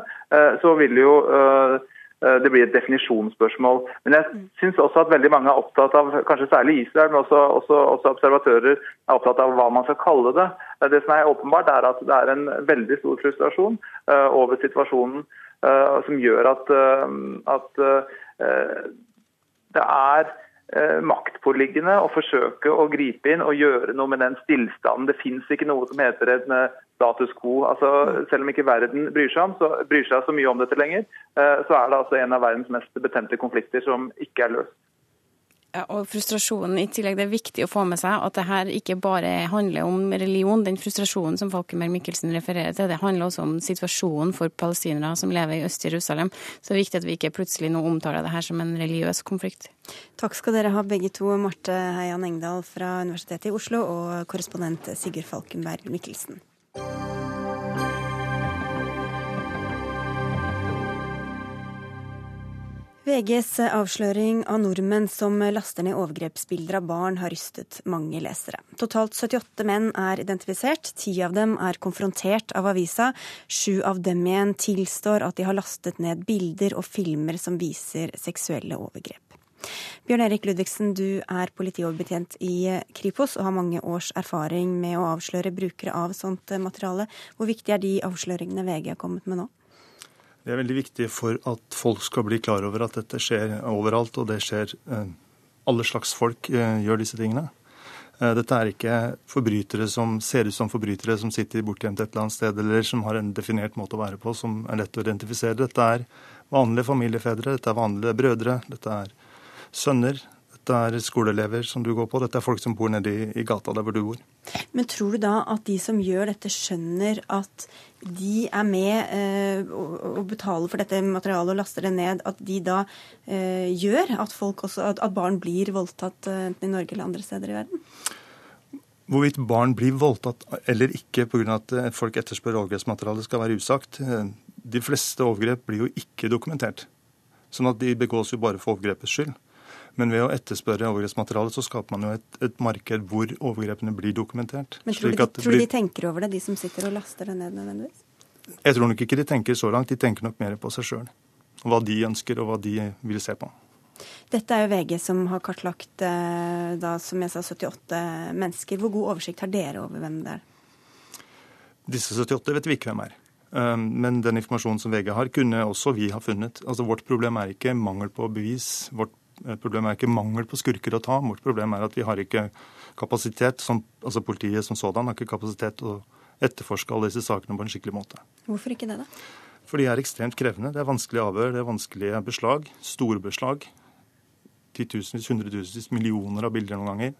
Speaker 12: så vil jo Eh, det blir et definisjonsspørsmål. Men jeg syns også at veldig mange er opptatt av, kanskje særlig Israel, men også, også, også, observatører, er opptatt av hva man skal kalle det. Eh, det som er åpenbart, er at det er en veldig stor frustrasjon uh, over situasjonen som gjør at, at det er maktpåliggende å forsøke å gripe inn og gjøre noe med den stillstanden. Det fins ikke noe som heter en status quo. Altså, selv om ikke verden bryr seg, om, så, bryr seg så mye om dette lenger, eh, så er det altså en av verdens mest betente konflikter som ikke er løst.
Speaker 11: Ja, og frustrasjonen i tillegg, Det er viktig å få med seg at det her ikke bare handler om religion. Den frustrasjonen som Falkenberg Mikkelsen refererer til, det handler også om situasjonen for palestinere som lever i Øst-Jerusalem. Så det er viktig at vi ikke plutselig nå omtaler det her som en religiøs konflikt.
Speaker 1: Takk skal dere ha begge to, Marte Heian Engdahl fra Universitetet i Oslo og korrespondent Sigurd Falkenberg Mikkelsen. VGs avsløring av nordmenn som laster ned overgrepsbilder av barn, har rystet mange lesere. Totalt 78 menn er identifisert. Ti av dem er konfrontert av avisa. Sju av dem igjen tilstår at de har lastet ned bilder og filmer som viser seksuelle overgrep. Bjørn Erik Ludvigsen, du er politioverbetjent i Kripos og har mange års erfaring med å avsløre brukere av sånt materiale. Hvor viktig er de avsløringene VG har kommet med nå?
Speaker 13: Det er veldig viktig for at folk skal bli klar over at dette skjer overalt, og det skjer eh, Alle slags folk eh, gjør disse tingene. Eh, dette er ikke forbrytere som ser ut som forbrytere som sitter bortgjemt et eller annet sted, eller som har en definert måte å være på som er lett å identifisere. Dette er vanlige familiefedre, dette er vanlige brødre, dette er sønner. Dette er skoleelever som du går på, dette er folk som bor nede i, i gata der hvor du bor.
Speaker 1: Men tror du da at de som gjør dette, skjønner at de er med eh, og, betaler for dette materialet og laster det ned, at de da eh, gjør at, også, at, at barn blir voldtatt eh, enten i Norge eller andre steder i verden?
Speaker 13: Hvorvidt barn blir voldtatt eller ikke pga. at eh, folk etterspør overgrepsmateriale, skal være usagt. Eh, de fleste overgrep blir jo ikke dokumentert. Sånn at de begås jo bare for overgrepets skyld. Men ved å etterspørre overgrepsmateriale, så skaper man jo et, et marked hvor overgrepene blir dokumentert.
Speaker 1: Men tror, du, de, tror blir... de tenker over det, de som sitter og laster det ned nødvendigvis?
Speaker 13: Jeg tror nok ikke de tenker så langt. De tenker nok mer på seg sjøl. Hva de ønsker, og hva de vil se på.
Speaker 1: Dette er jo VG som har kartlagt eh, da, som jeg sa, 78 mennesker. Hvor god oversikt har dere over hvem det er?
Speaker 13: Disse 78 vet vi ikke hvem er. Eh, men den informasjonen som VG har, kunne også vi ha funnet. Altså Vårt problem er ikke mangel på bevis. Vårt Problemet er ikke mangel på skurker å ta. Vårt problem er at vi har ikke kapasitet, som, altså politiet som sådan har ikke kapasitet til å etterforske alle disse sakene på en skikkelig måte.
Speaker 1: Hvorfor ikke det, da?
Speaker 13: For de er ekstremt krevende. Det er vanskelige avhør, det er vanskelige beslag. Store beslag. Titusenvis, hundretusenvis, millioner av bilder noen ganger.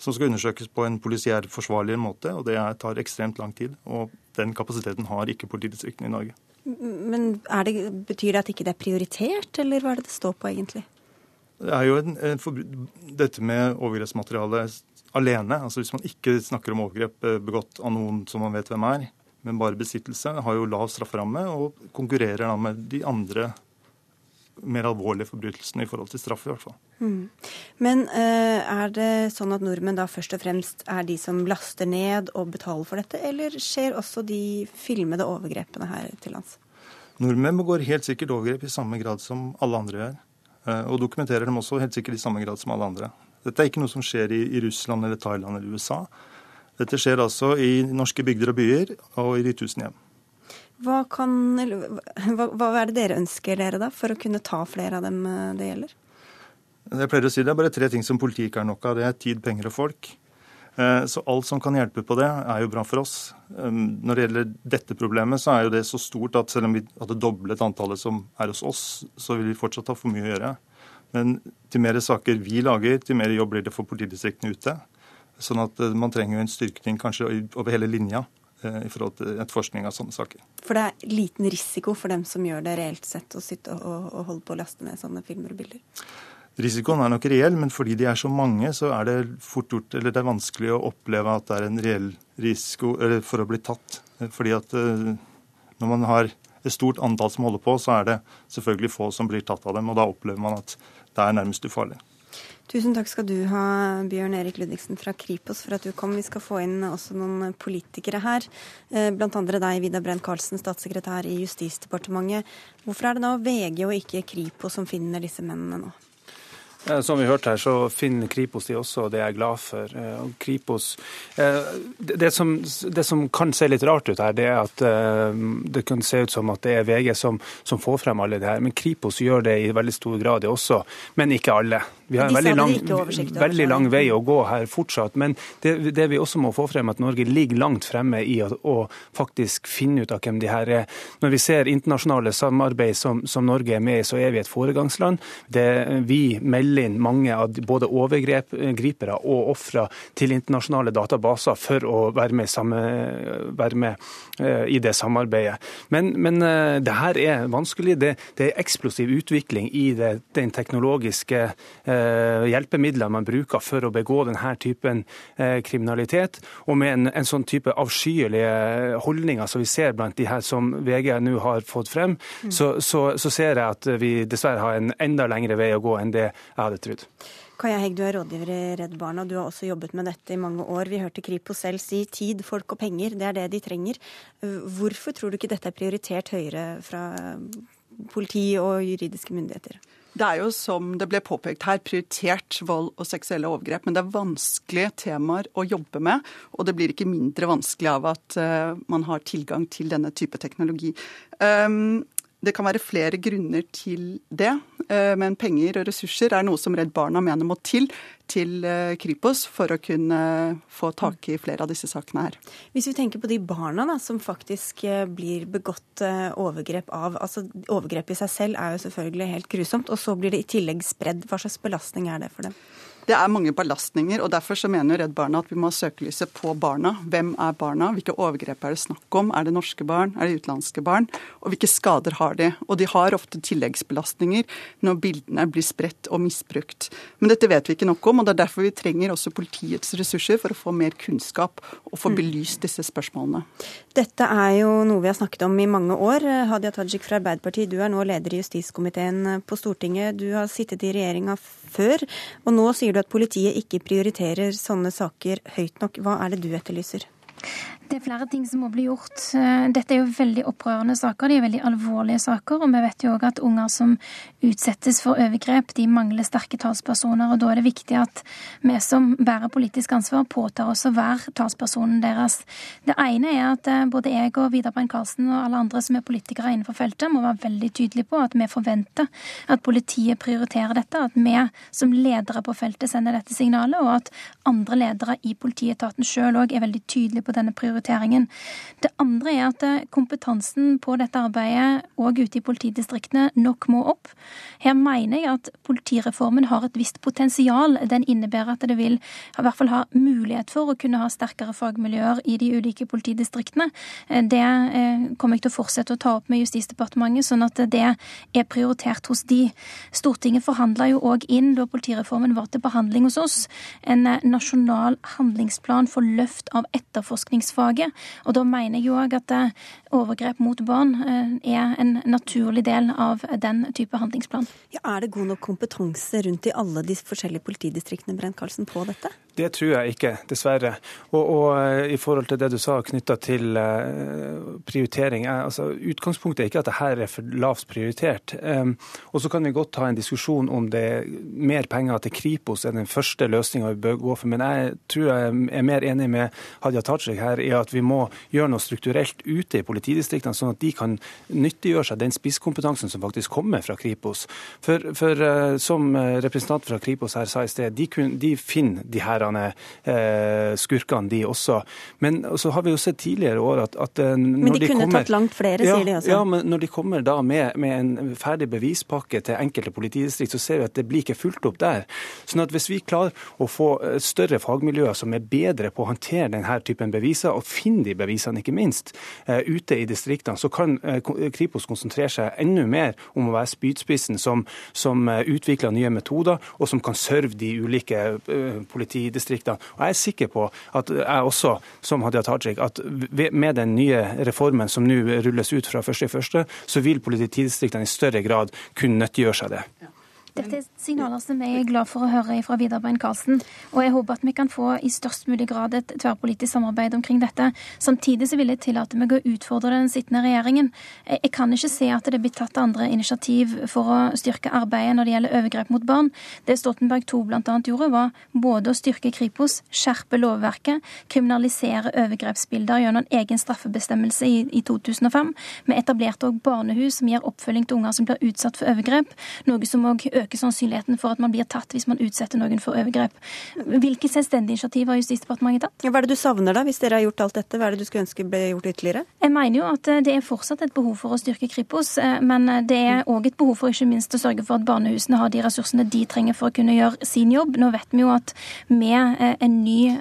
Speaker 13: Som skal undersøkes på en polisiær forsvarlig måte, og det tar ekstremt lang tid. Og den kapasiteten har ikke politidistriktene i Norge.
Speaker 1: Men det, Betyr det at ikke det er prioritert, eller hva er det det står på egentlig?
Speaker 13: Det er jo en, en dette med overgrepsmateriale alene, altså hvis man ikke snakker om overgrep eh, begått av noen som man vet hvem er, men bare besittelse, har jo lav strafferamme og konkurrerer da med de andre mer alvorlige forbrytelsene i forhold til straff, i hvert fall.
Speaker 1: Mm. Men uh, er det sånn at nordmenn da først og fremst er de som laster ned og betaler for dette, eller skjer også de filmede overgrepene her til lands?
Speaker 13: Nordmenn begår helt sikkert overgrep i samme grad som alle andre gjør. Uh, og dokumenterer dem også helt sikkert i samme grad som alle andre. Dette er ikke noe som skjer i, i Russland eller Thailand eller USA. Dette skjer altså i norske bygder og byer og i de tusen hjem.
Speaker 1: Hva, kan, hva, hva, er det dere ønsker dere da, for å kunne ta flere av dem eh, det gjelder?
Speaker 13: Jeg pleier å si Det er bare tre ting som politiet ikke har nok av. Det er tid, penger og folk. Eh, så alt som kan hjelpe på det, er jo bra for oss. Når det gjelder dette problemet, så er jo det så stort at selv om vi hadde doblet antallet som er hos oss, så vil vi fortsatt ha for mye å gjøre. Men til mer saker vi lager, til mer jobb blir det for politidistriktene ute. Sånn at eh, man trenger jo en styrkning kanskje over hele linja eh, i forhold til et forskning av sånne saker.
Speaker 1: For det er liten risiko for dem som gjør det reelt sett, å sitte og holde på å laste ned sånne filmer og bilder?
Speaker 13: Risikoen er nok reell, men fordi de er så mange, så er det fort gjort, eller det er vanskelig å oppleve at det er en reell risiko for å bli tatt. Fordi at eh, når man har et stort antall som holder på, så er det selvfølgelig få som blir tatt av dem. Og da opplever man at det er nærmest ufarlig.
Speaker 1: Tusen takk skal du ha, Bjørn Erik Ludvigsen fra Kripos, for at du kom. Vi skal få inn også noen politikere her, eh, blant andre deg, Vidar Brenn Karlsen, statssekretær i Justisdepartementet. Hvorfor er det da VG og ikke Kripos som finner disse mennene nå?
Speaker 14: Eh, som vi hørte her, så finner Kripos de også, og det er jeg glad for. Eh, Kripos, eh, det som, det som kan se litt rart ut her, det er at det kan se ut som at det er VG som, som får frem alle det her. Men Kripos gjør det i veldig stor grad, også. Men ikke alle. Vi har en veldig lang, veldig lang, vei å gå her fortsatt. Men det, det, vi også må få frem, at Norge ligger langt fremme i å, å, faktisk finne ut av hvem de her er. Når vi ser internasjonale samarbeid som, som Norge er med i, så er vi et foregangsland. Det, vi melder inn mange av både overgripere og ofre til internasjonale databaser for å være med, samme, være med uh, i det samarbeidet. Men, men uh, det her er vanskelig. Det, det, er eksplosiv utvikling i det, den teknologiske uh, Eh, hjelpemidler man bruker for å begå denne typen eh, kriminalitet. Og med en, en sånn type avskyelige holdninger som vi ser blant de her som VG nå har fått frem, mm. så, så, så, ser jeg at vi dessverre har en enda lengre vei å gå enn det jeg hadde trodd.
Speaker 1: Kaja Hegg, du er rådgiver i Redd Barna. Du har også jobbet med dette i mange år. Vi hørte Kripos selv si tid, folk og penger, det er det de trenger. Hvorfor tror du ikke dette er prioritert høyere fra politi og juridiske myndigheter?
Speaker 15: Det er jo som det ble påpekt her, prioritert vold og seksuelle overgrep. Men det er vanskelige temaer å jobbe med, og det blir ikke mindre vanskelig av at uh, man har tilgang til denne type teknologi. Um, det kan være flere grunner til det, uh, men penger og ressurser er noe som Redd Barna mener må til til uh, Kripos for å kunne få tak i flere av disse sakene her.
Speaker 1: Hvis vi tenker på de barna da, som faktisk blir begått overgrep av altså Overgrep i seg selv er jo selvfølgelig helt grusomt, og så blir det i tillegg spredd. Hva slags belastning er det for dem?
Speaker 15: Det er mange belastninger, og derfor så mener Redd Barna at vi må ha søkelyset på barna. Hvem er barna? Hvilke overgrep er det snakk om? Er det norske barn? Er det utenlandske barn? Og hvilke skader har de? Og de har ofte tilleggsbelastninger når bildene blir spredt og misbrukt. Men dette vet vi ikke nok om, og det er derfor vi trenger også politiets ressurser for å få mer kunnskap og få mm. belyst disse spørsmålene.
Speaker 1: Dette er jo noe vi har snakket om i mange år. Hadia Tajik fra Arbeiderpartiet, du er nå leder i justiskomiteen på Stortinget. Du har sittet i regjeringa før, og nå sier du at politiet ikke prioriterer sånne saker høyt nok. Hva er det du etterlyser?
Speaker 16: Det er flere ting som må bli gjort. Eh, dette er jo veldig opprørende saker. De er veldig alvorlige saker. Og vi vet jo òg at unger som utsettes for overgrep, de mangler sterke talspersoner. Og da er det viktig at vi som bærer politisk ansvar, påtar oss å være talspersonen deres. Det ene er at eh, både jeg og Vidar Brein Karlsen og alle andre som er politikere innenfor feltet, må være veldig tydelige på at vi forventer at politiet prioriterer dette. At vi som ledere på feltet sender dette signalet, og at andre ledere i politietaten sjøl òg er veldig tydelige på denne prioriteringen prioriteringen. Det andre er at eh, kompetansen på dette arbeidet òg ute i politidistriktene nok må opp. Her mener jeg at politireformen har et visst potensial. Den innebærer at det vil i hvert fall ha mulighet for å kunne ha sterkere fagmiljøer i de ulike politidistriktene. Eh, det eh, kommer jeg til å fortsette å ta opp med Justisdepartementet, sånn at det er prioritert hos de. Stortinget forhandla jo òg inn, da politireformen var til behandling hos oss, en nasjonal handlingsplan for løft av etterforskningsfag beklager. Og da mener jeg òg at overgrep mot barn er en naturlig del av den type handlingsplan.
Speaker 1: Ja, er det god nok kompetanse rundt i alle de forskjellige politidistriktene Brent på dette?
Speaker 14: Det tror jeg ikke, dessverre. Og, og eh, i forhold til det du sa knytta til uh, prioritering. Altså, utgangspunktet er ikke at dette er for lavt prioritert. Og så kan vi godt ta en diskusjon om det er mer penger til Kripos er den første løsninga vi bør gå for. Men jeg tror jeg er mer enig med Hadia Tajik her i at vi må gjøre noe strukturelt ute i politidistriktene, sånn at de kan nyttiggjøre seg den spisskompetansen som faktisk kommer fra Kripos. For, for uh, som representant fra Kripos her sa i sted, de, kun, de finner de her eh, skurkene, de også. Men så har vi jo sett tidligere år at, at
Speaker 1: eh, Men de, de kunne kommer, tatt langt flere,
Speaker 14: ja,
Speaker 1: sier de også.
Speaker 14: Ja, men når de kommer da med, med, en ferdig bevispakke til enkelte politidistrikt, så ser vi at det blir ikke fulgt opp der. Sånn at hvis vi klarer å få eh, større fagmiljøer som er bedre på å håndtere denne typen beviser, og finne de bevisene, ikke minst, ute i distriktene, så kan Kripos konsentrere seg enda mer om å være spydspissen som, som utvikler nye metoder, og som kan serve de ulike politidistriktene. Og Jeg er sikker på at jeg også, som Hadia Tajik, at med den nye reformen som nå rulles ut fra 1.1., så vil politidistriktene i større grad kunne nyttiggjøre seg det.
Speaker 16: Dette er signaler som jeg er glad for å høre fra Vidar Bein Karlsen. Og jeg håper at vi kan få i størst mulig grad et tverrpolitisk samarbeid omkring dette. Samtidig så vil jeg tillate meg å utfordre den sittende regjeringen. Jeg kan ikke se at det blir tatt andre initiativ for å styrke arbeidet når det gjelder overgrep mot barn. Det Stoltenberg II bl.a. gjorde, var både å styrke Kripos, skjerpe lovverket, kriminalisere overgrepsbilder gjennom en egen straffebestemmelse i, i 2005. Vi etablerte òg barnehus som gir oppfølging til unger som blir utsatt for overgrep, noe som òg øker øker sannsynligheten for at man blir tatt hvis man utsetter noen for overgrep. Hvilke selvstendige initiativ har Justisdepartementet tatt?
Speaker 1: Ja, hva er det du savner da, hvis dere har gjort alt dette? Hva er det du skulle ønske ble gjort ytterligere?
Speaker 16: Jeg mener jo at eh, det er fortsatt et behov for å styrke Kripos, eh, men eh, det er òg et behov for ikke minst å sørge for at barnehusene har de ressursene de trenger for å kunne gjøre sin jobb. Nå vet vi jo at med en ny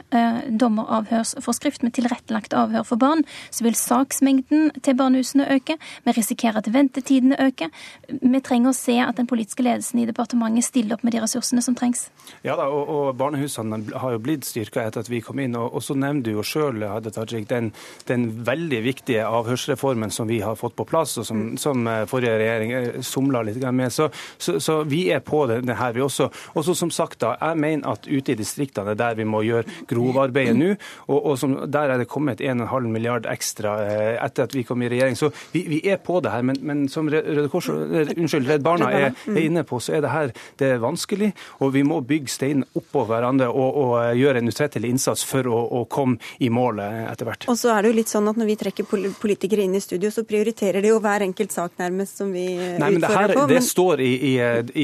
Speaker 16: dommeravhørsforskrift med tilrettelagt avhør for barn, så vil saksmengden til barnehusene øke. Vi risikerer at ventetidene øker. Vi trenger å se at den politiske ledelsen i departementet stiller opp med de ressursene som trengs?
Speaker 14: Ja da, og, og barnehusene har jo blitt styrka etter at vi kom inn. Og, og så nevner du jo sjøl den, den, veldig viktige avhørsreformen som vi har fått på plass, og som, som eh, forrige regjering eh, somla litt med. Så, så, så, vi er på det, det her, vi også. Og så som sagt, da, jeg mener at ute i distriktene er der vi må gjøre grovarbeidet nå. Og, og som, der er det kommet 1,5 milliard ekstra eh, etter at vi kom i regjering. Så vi, vi er på det her. Men, men som Røde Kors, unnskyld, Redd Barna er, er inne på, så er det her det er vanskelig. Og vi må bygge steinen oppå hverandre og, og, eh, gjøre en utrettelig innsats for å, å, komme i mål etter hvert.
Speaker 1: Og så er det jo litt sånn at når vi trekker politikere inn i studio, så prioriterer de jo hver enkelt sak nærmest som vi
Speaker 14: eh, Nei, men det her, på. Men... Det står i, i,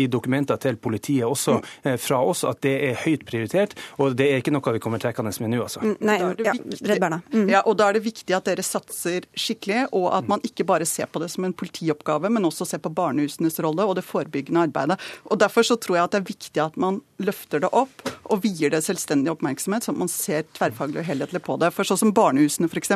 Speaker 14: i, dokumenter til politiet også mm. Eh, fra oss at det er høyt prioritert, og det er ikke noe vi kommer trekkende med nå, altså. Mm,
Speaker 1: nei, ja, Redd Barna.
Speaker 15: Mm. Ja, og da er det viktig at dere satser skikkelig, og at man ikke bare ser på det som en politioppgave, men også ser på barnehusenes rolle og det forebyggende arbeidet. Og Derfor så tror jeg at det er viktig at man løfter det opp og vier det selvstendig oppmerksomhet, sånn at man ser tverrfaglig og helhetlig på det. For sånn som barnehusene f.eks.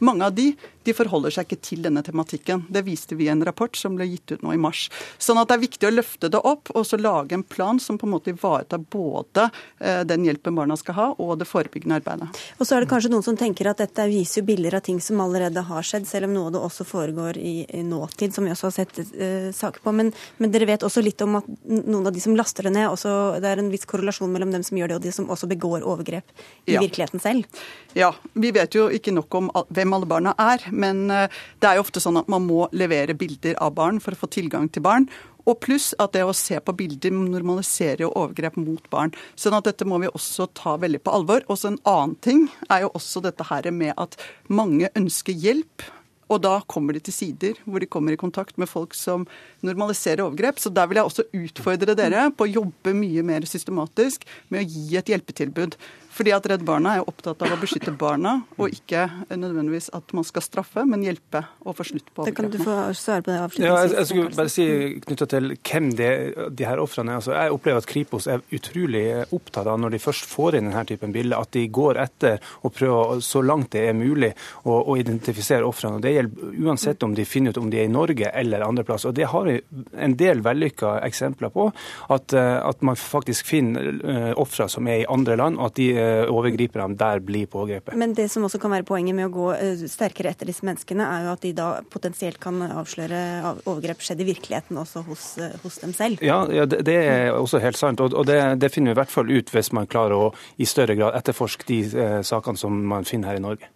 Speaker 15: Mange av de de forholder seg ikke til denne tematikken. Det viste vi i en rapport som ble gitt ut nå i mars. Sånn at det er viktig å løfte det opp og så lage en plan som på en måte ivaretar både eh, den hjelpen barna skal ha, og det forebyggende arbeidet.
Speaker 1: Og så er det kanskje noen som tenker at dette viser jo bilder av ting som allerede har skjedd, selv om noe av det også foregår i, nåtid, som vi også har sett uh, saker på. Men, men, dere vet også litt om at noen av de som laster det ned, også, det er en viss korrelasjon mellom dem som gjør det, og de som også begår overgrep i ja. virkeligheten selv?
Speaker 15: Ja. Vi vet jo ikke nok om hvem alle barna er. Men eh, det er jo ofte sånn at man må levere bilder av barn for å få tilgang til barn. Og pluss at det å se på bilder normaliserer jo overgrep mot barn. Sånn at dette må vi også ta veldig på alvor. Og så en annen ting er jo også dette her med at mange ønsker hjelp. Og da kommer de til sider hvor de kommer i kontakt med folk som normaliserer overgrep. Så der vil jeg også utfordre dere på å jobbe mye mer systematisk med å gi et hjelpetilbud. Fordi at Redd Barna er opptatt av å beskytte barna, og ikke nødvendigvis at man skal straffe, men hjelpe og få slutt på
Speaker 1: overgrep. Kan du få svare på det avslutningsvis?
Speaker 14: Ja, jeg, jeg skulle bare si knytta til hvem det, de her ofrene er. Altså, jeg opplever at Kripos er utrolig opptatt av, når de først får inn denne typen bilder, at de går etter og prøver så langt det er mulig å, å identifisere ofrene. Det gjelder uansett om de finner ut om de er i Norge eller andre plasser. Og det har vi en del vellykka eksempler på, at, at man faktisk finner uh, ofre som er i andre land, og at de overgriperne der blir pågrepet.
Speaker 1: Men det som også kan være poenget med å gå sterkere etter disse menneskene, er jo at de da potensielt kan avsløre overgrep skjedd i virkeligheten også hos, hos dem selv.
Speaker 14: Ja, ja det, er også helt sant. Og, det, det, finner vi i hvert fall ut hvis man klarer å i større grad etterforske de eh, sakene som man finner her i Norge.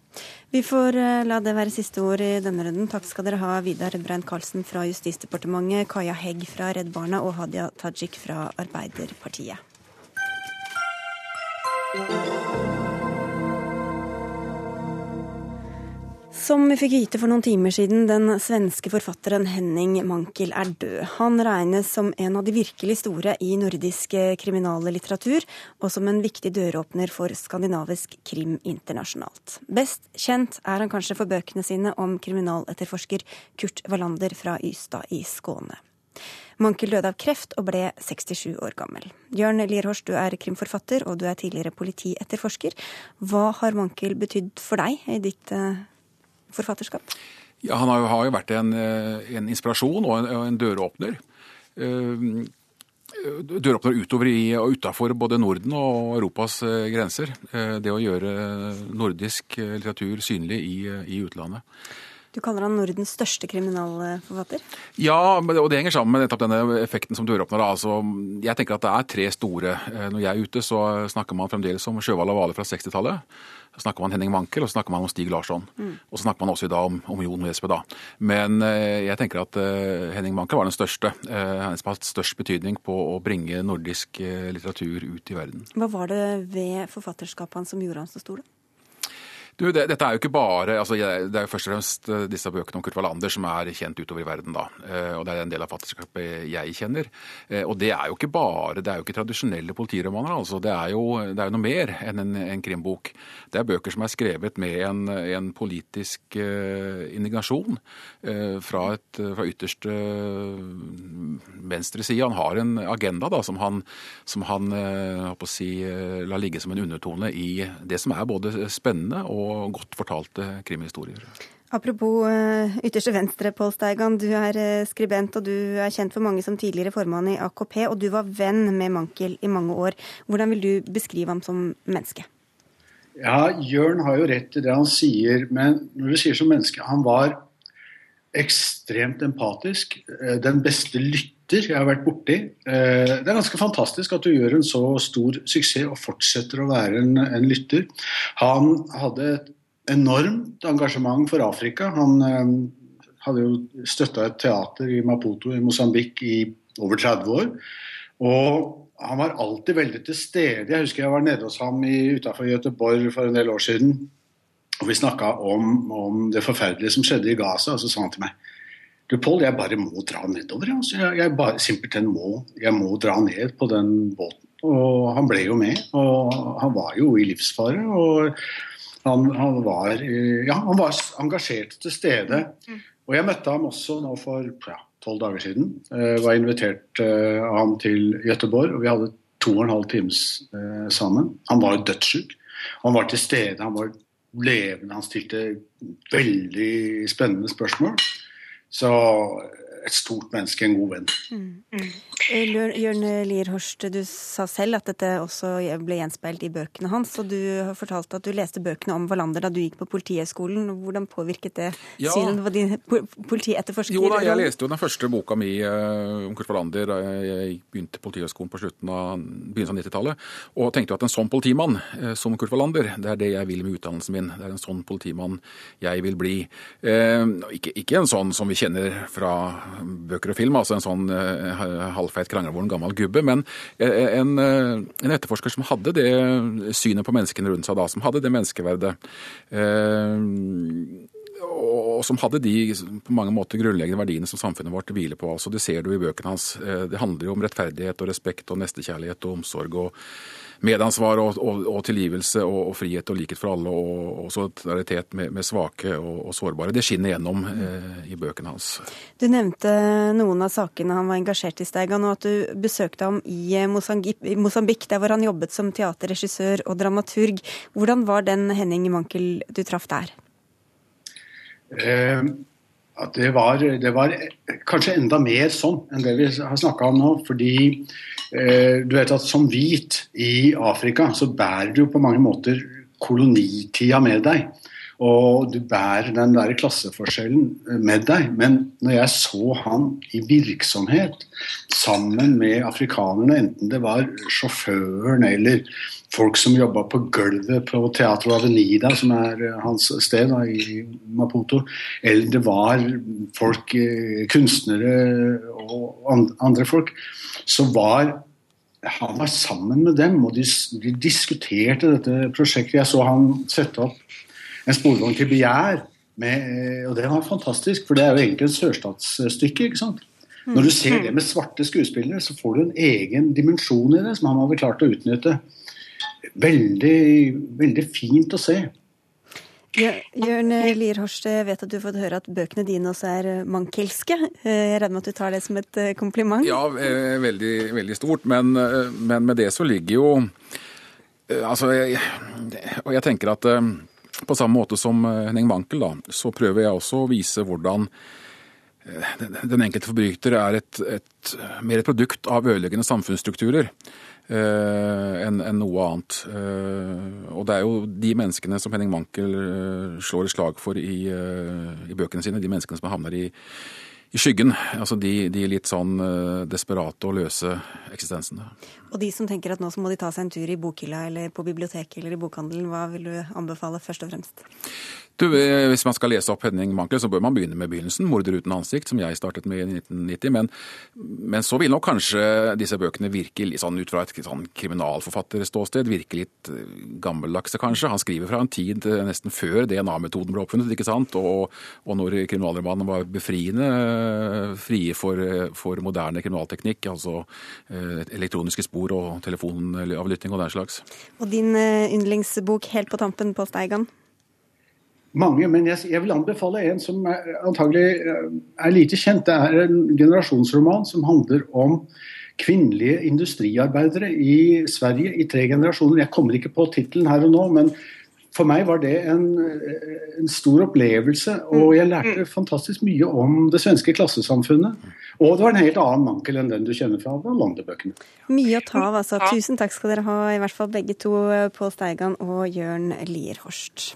Speaker 1: Vi får eh, la det være siste ord i denne runden. Takk skal dere ha, Vidar Brein Karlsen fra Justisdepartementet, Kaja Hegg fra Redd Barna og Hadia Tajik fra Arbeiderpartiet. Som vi fikk vite for noen timer siden, den svenske forfatteren Henning Mankel er død. Han regnes som en av de virkelig store i nordisk kriminallitteratur, og som en viktig døråpner for skandinavisk krim internasjonalt. Best kjent er han kanskje for bøkene sine om kriminaletterforsker Kurt Wallander fra Ystad i Skåne. Mankel døde av kreft og ble 67 år gammel. Jørn Lierhorst, du er krimforfatter og du er tidligere politietterforsker. Hva har Mankel betydd for deg i ditt forfatterskap?
Speaker 7: Ja, Han har jo, vært en, eh, en, inspirasjon og en, en døråpner. Uh, døråpner utover i og utafor både Norden og Europas grenser. Det å gjøre nordisk litteratur synlig i, i utlandet.
Speaker 1: Du kaller han Nordens største kriminalforfatter?
Speaker 7: Ja, og det henger sammen med denne effekten som døråpner. Altså, jeg tenker at det er tre store. Når jeg er ute, så snakker man fremdeles om Sjøvall og Hvale fra 60-tallet. Så snakker man Henning Mankel og så snakker man om Stig Larsson. Mm. Og så snakker man også i dag om, om Jon Nesbø. da. Men eh, jeg tenker at eh, Henning Mankel var den største. Eh, han som har hatt størst betydning på å bringe nordisk eh, litteratur ut i verden.
Speaker 1: Hva var det ved forfatterskapet hans som gjorde ham så stor? da?
Speaker 7: Du, det, dette er jo ikke bare altså, Det er jo først og fremst eh, disse bøkene om Kurt Wallander som er kjent utover i verden. da, eh, og Det er en del av fattigskapet jeg kjenner. Eh, og det er jo ikke bare, det er jo ikke tradisjonelle politiromaner. altså, Det er jo, det er jo noe mer enn en, en, krimbok. Det er bøker som er skrevet med en, en politisk indignasjon fra, et, fra ytterste venstre side. Han har en agenda da, som han, som han si, lar ligge som en undertone i det som er både spennende og og godt fortalte krimhistorier.
Speaker 1: Apropos eh, ytterste venstre, Pål Steigan. Du er eh, skribent og du er kjent for mange som tidligere formann i AKP. Og du var venn med Mankel i mange år. Hvordan vil du beskrive ham som menneske?
Speaker 17: Ja, Jørn har jo rett i det han sier, men når du sier som menneske Han var ekstremt empatisk. Eh, den beste lytter jeg har vært borti. Det er ganske fantastisk at du gjør en så stor suksess og fortsetter å være en, en lytter. Han hadde et enormt engasjement for Afrika. Han eh, hadde jo støtta et teater i Maputo i Mosambik i over 30 år. Og han var alltid veldig til stede. Jeg husker jeg var nede hos ham utafor Göteborg for en del år siden. Og vi snakka om, om, det forferdelige som skjedde i Gaza. Og så sa han til meg du Pål, jeg bare må dra nedover. Altså. Jeg, jeg bare, simpelthen må, jeg må dra ned på den båten. Og han ble jo med. Og han var jo i livsfare. og han, han, var, ja, han, var, engasjert til stede. Mm. Og jeg møtte ham også nå for tolv ja, dager siden. Jeg var invitert uh, av ham til Gøteborg, og vi hadde to og en halv times uh, sammen. Han var dødssyk. Han var til stede, han var levende, han stilte veldig spennende spørsmål. Så et stort menneske, en god venn. Mm.
Speaker 1: Mm. Eh, Jørn Lier Horst, du sa selv at dette også ble gjenspeilt i bøkene hans. Og du har fortalt at du leste bøkene om Wallander da du gikk på Politihøgskolen. Hvordan påvirket det ja. synet på din politietterforsker?
Speaker 7: Jo da, jeg leste jo den første boka mi uh, om Kurt Wallander da jeg begynte Politihøgskolen på slutten av begynnelsen av 90-tallet. Og tenkte jo at en sånn politimann uh, som Kurt Wallander, det er det jeg vil med utdannelsen min. Det er en sånn politimann jeg vil bli. Ikke, ikke en sånn som vi kjenner fra bøker og film, altså en sånn uh, halvfeit kranglevoren gammel gubbe, men eh, en, uh, en, etterforsker som hadde det synet på menneskene rundt seg da, som hadde det menneskeverdet. Uh, og som hadde de på mange måter grunnleggende verdiene som samfunnet vårt hviler på. altså Det ser du i bøkene hans. Det handler jo om rettferdighet og respekt og nestekjærlighet og omsorg. og medansvar og, og, og tilgivelse og, og, frihet og likhet for alle, og, solidaritet med, med, svake og, sårbare. Det skinner gjennom eh, i bøkene hans.
Speaker 1: Du nevnte noen av sakene han var engasjert i, Steigan, og at du besøkte ham i eh, Mosambik, der hvor han jobbet som teaterregissør og dramaturg. Hvordan var den Henning Mankel du traff der?
Speaker 17: Eh, at det var, det var, kanskje enda mer sånn enn det vi har snakka om nå. Fordi eh, du vet at som hvit i Afrika så bærer du på mange måter kolonitida med deg. Og du bærer den der klasseforskjellen med deg. Men når jeg så han i virksomhet sammen med afrikanerne, enten det var sjåføren eller folk som jobba på gulvet på Teatro Avenida, som er eh, hans sted da, i Maputo, eller det var folk, eh, kunstnere og andre folk, så var han var sammen med dem, og de, de diskuterte dette prosjektet. Jeg så han sette opp en sporvogn til Begjær, Med, og det var fantastisk, for det er jo egentlig et sørstatsstykke. ikke sant? Når du ser det med svarte skuespillere, så får du en egen dimensjon i det som han hadde klart å utnytte veldig, veldig fint å se.
Speaker 1: Jørn Lier Horst, jeg vet at du har fått høre at bøkene dine også er mankelske. Jeg regner med at du tar det som et eh, kompliment?
Speaker 7: Ja, eh, veldig, veldig stort. Men, eh, men, med det så ligger jo Altså, jeg, og jeg tenker at på samme måte som Henning Wankel, da, så prøver jeg også å vise hvordan den enkelte forbryter er et, et, mer et produkt av ødeleggende samfunnsstrukturer eh, enn en noe annet. Eh, og det er jo de menneskene som Henning Mankel eh, slår et slag for i, eh, i, bøkene sine, de menneskene som havner i, skyggen. Altså de, de litt sånn eh, desperate og løse eksistensene.
Speaker 1: Og de som tenker at nå så må de ta seg en tur i bokhylla eller på biblioteket eller i bokhandelen, hva vil du anbefale først og fremst?
Speaker 7: Du, eh, Hvis man skal lese opp Henning Mankler, så bør man begynne med begynnelsen, 'Morder uten ansikt', som jeg startet med i 1990. Men, men så vil nok kanskje disse bøkene virke sånn ut fra et sånn kriminalforfatterståsted, virke litt eh, gammeldagse, kanskje. Han skriver fra en tid eh, nesten før DNA-metoden ble oppfunnet, ikke sant? Og, og når kriminalromanen var befriende frie for, for, moderne kriminalteknikk, altså elektroniske spor og telefonavlytting og den slags.
Speaker 1: Og din yndlingsbok helt på tampen på Steigan?
Speaker 17: Mange, men jeg, jeg, vil anbefale en som er, antagelig eh, er lite kjent. Det er en generasjonsroman som handler om kvinnelige industriarbeidere i Sverige i tre generasjoner. Jeg kommer ikke på tittelen her og nå, men for meg var det en, en, stor opplevelse. Og jeg lærte fantastisk mye om det svenske klassesamfunnet. Og det var en helt annen mankel enn den du kjenner fra Wallander-bøkene.
Speaker 1: Mye å ta av, altså. Tusen takk skal dere ha, i hvert fall begge to, Pål Steigan og Jørn Lierhorst.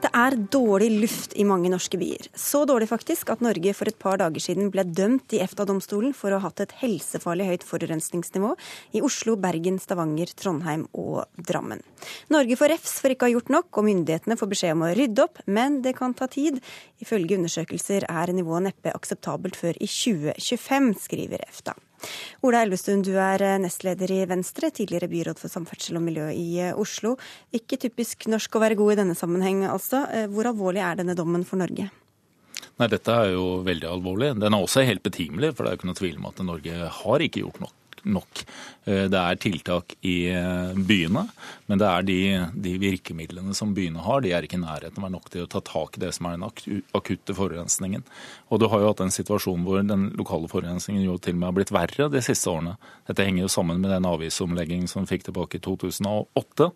Speaker 1: Det er dårlig luft i mange norske byer. Så dårlig faktisk at Norge for et par dager siden ble dømt i EFTA-domstolen for å ha hatt et helsefarlig høyt forurensningsnivå i Oslo, Bergen, Stavanger, Trondheim og Drammen. Norge får refs for ikke å ha gjort nok, og myndighetene får beskjed om å rydde opp, men det kan ta tid. Ifølge undersøkelser er nivået neppe akseptabelt før i 2025, skriver EFTA. Ola Elvestuen, du er eh, nestleder i Venstre, tidligere byråd for samferdsel og miljø i eh, Oslo. Ikke typisk norsk å være god i denne sammenheng, altså. Eh, hvor alvorlig er denne dommen for Norge?
Speaker 18: Nei, Dette er jo veldig alvorlig. Den er også helt betimelig, for det er jo ikke noe tvil om at Norge har ikke gjort nok nok. Eh, det er tiltak i eh, byene, men det er de, de, virkemidlene som byene har, de er ikke i nærheten av nok til å ta tak i det som er den akutte forurensningen. Og du har jo hatt en situasjon hvor den lokale forurensningen jo til og med har blitt verre de siste årene. Dette henger jo sammen med den avgiftsomleggingen som vi fikk tilbake i 2008,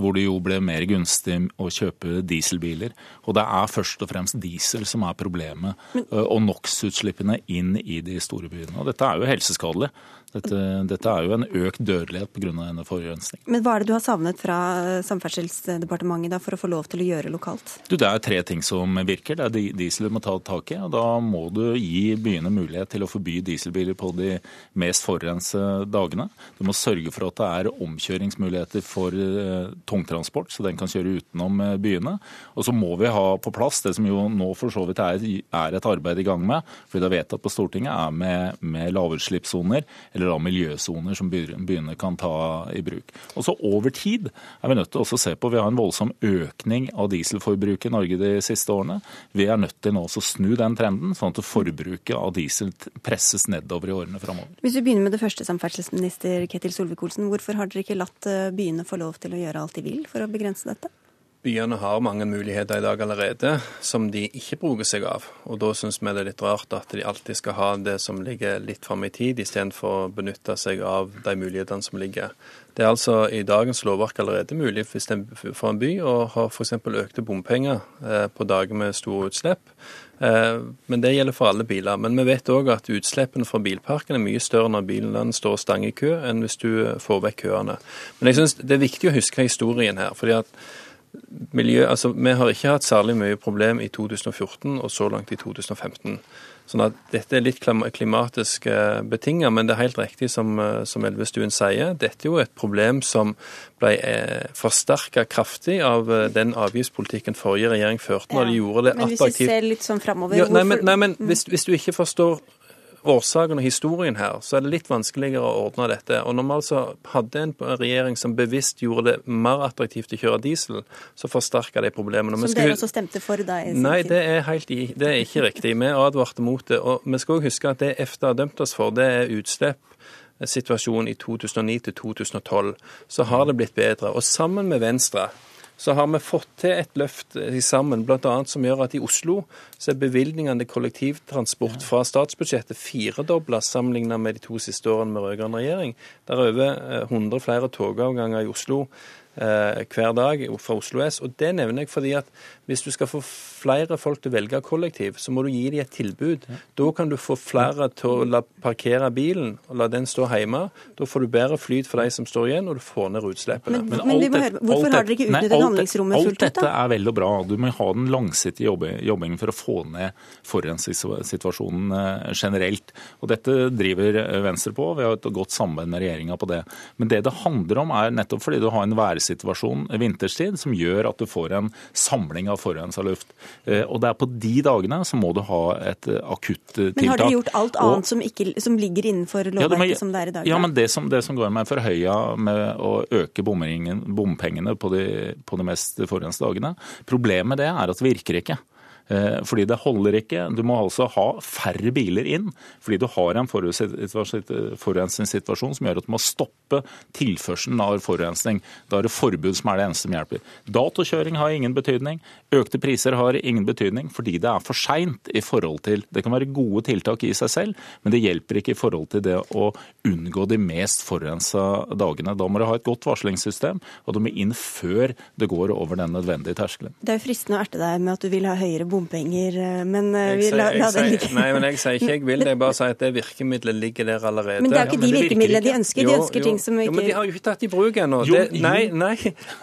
Speaker 18: hvor det jo ble mer gunstig å kjøpe dieselbiler. Og det er først og fremst diesel som er problemet, eh, og NOx-utslippene inn i de store byene. Og dette er jo helseskadelig. Dette, dette, er jo en økt dødelighet pga. denne forurensningen.
Speaker 1: Men hva er det du har savnet fra Samferdselsdepartementet da, for å få lov til å gjøre lokalt?
Speaker 18: Du, det er tre ting som virker. Det er diesel du må ta tak i. og Da må du gi byene mulighet til å forby dieselbiler på de mest forurensede dagene. Du må sørge for at det er omkjøringsmuligheter for uh, tungtransport, så den kan kjøre utenom uh, byene. Og så må vi ha på plass det som jo nå for så vidt er, er et arbeid i gang med, fordi det er vedtatt på Stortinget, er med, med lavutslippssoner eller da miljøsoner som byene kan ta i bruk. Og så Over tid er vi nødt til å se på Vi har en voldsom økning av dieselforbruket i Norge de siste årene. Vi er nødt til nå å snu den trenden, sånn at forbruket av diesel presses nedover i årene framover.
Speaker 1: Hvis vi begynner med det første, samferdselsminister Ketil Solvik-Olsen. Hvorfor har dere ikke latt eh, byene få lov til å gjøre alt de vil for å begrense dette?
Speaker 19: Byene har mange muligheter i dag allerede som de ikke bruker seg av. Og da syns vi det er litt rart at de alltid skal ha det som ligger litt fram i tid, istedenfor å benytte seg av de mulighetene som ligger. Det er altså i dagens lovverk allerede mulig for en by å ha f.eks. økte bompenger eh, på dager med store utslipp. Eh, men det gjelder for alle biler. Men vi vet òg at utslippene fra bilparken er mye større når bilen står og stanger i kø, enn hvis du får vekk køene. Men jeg syns det er viktig å huske historien her. fordi at miljø, altså Vi har ikke hatt særlig mye problem i 2014 og så langt i 2015. Sånn at Dette er litt klimatisk eh, betinget, men det er helt riktig som, eh, som Elvestuen sier. Dette er jo et problem som ble forsterket forsterka kraftig av den avgiftspolitikken forrige regjering førte. når de gjorde det attraktivt.
Speaker 1: Men hvis vi ser litt sånn framover,
Speaker 19: ja, nei, men, nei, men hvis, hvis, du ikke forstår årsaken og historien her, så er det litt vanskeligere å ordne dette. Og når vi altså hadde en regjering som bevisst gjorde det mer attraktivt å kjøre diesel, så forsterka det problemene.
Speaker 1: Som dere også stemte for da?
Speaker 19: i Nei, det er, helt, det er ikke riktig. Vi advarte mot det. Og vi skal òg huske at det EFTA har dømt oss for, det er utslipp situasjonen i 2009 til 2012, så har det blitt bedre. Og sammen med Venstre så har vi fått til et løft sammen, bl.a. som gjør at i Oslo så er bevilgningene til kollektivtransport fra statsbudsjettet firedobla sammenlignet med de to siste årene med rød-grønn regjering. Det er over 100 eh, flere togavganger i Oslo hver dag fra Oslo S. Og det nevner jeg fordi at hvis du skal få flere folk til å velge kollektiv, så må du gi dem et tilbud. Da kan du få flere til å la parkere bilen og la den stå hjemme. Da får du bedre flyt for de som står igjen, og du får ned utslippene.
Speaker 1: Men, men, men høre, hvorfor har dere ikke utnyttet handlingsrommet fullt ut?
Speaker 18: Alt dette er vel og bra. Du må ha den langsiktige jobbingen for å få ned forurensningssituasjonen eh, generelt. Og dette driver Venstre på. Vi har et godt samarbeid med regjeringa på det. Men det det handler om, er nettopp fordi du har en værsituasjon vinterstid som gjør at du får en samling av forurensa luft. Eh, og det er på de dagene så må du ha et eh, akuttiltak.
Speaker 1: Men har dere gjort alt annet og, som, ikke, som, ligger innenfor lovverket ja, som det er i dag?
Speaker 18: Ja, men det som, det som går med forhøya med å øke bompengene på de, på de mest forurensede dagene, problemet med det er at det virker ikke. Eh, fordi det holder ikke. Du må altså ha færre biler inn, fordi du har en forurensningssituasjon som gjør at du må stoppe tilførselen av forurensning. Da er det forbud som er det eneste som hjelper. Datokjøring har ingen betydning. Økte priser har ingen betydning, fordi det er for seint i forhold til Det kan være gode tiltak i seg selv, men det hjelper ikke i forhold til det å unngå de mest forurensa dagene. Da må du ha et godt varslingssystem, og du må inn før det går over den nødvendige terskelen.
Speaker 1: Det er jo fristende å erte deg med at du vil ha høyere bompenger bompenger, eh, men eh, vi la, la det ligge.
Speaker 19: Nei, men jeg sier ikke jeg vil det. Jeg bare sier at det virkemidlet ligger der allerede.
Speaker 1: Men det er ikke de virkemidlene de ønsker. De ønsker jo, ting som ikke
Speaker 19: jo, Men de har jo ikke tatt i bruk ennå. Nei, nei,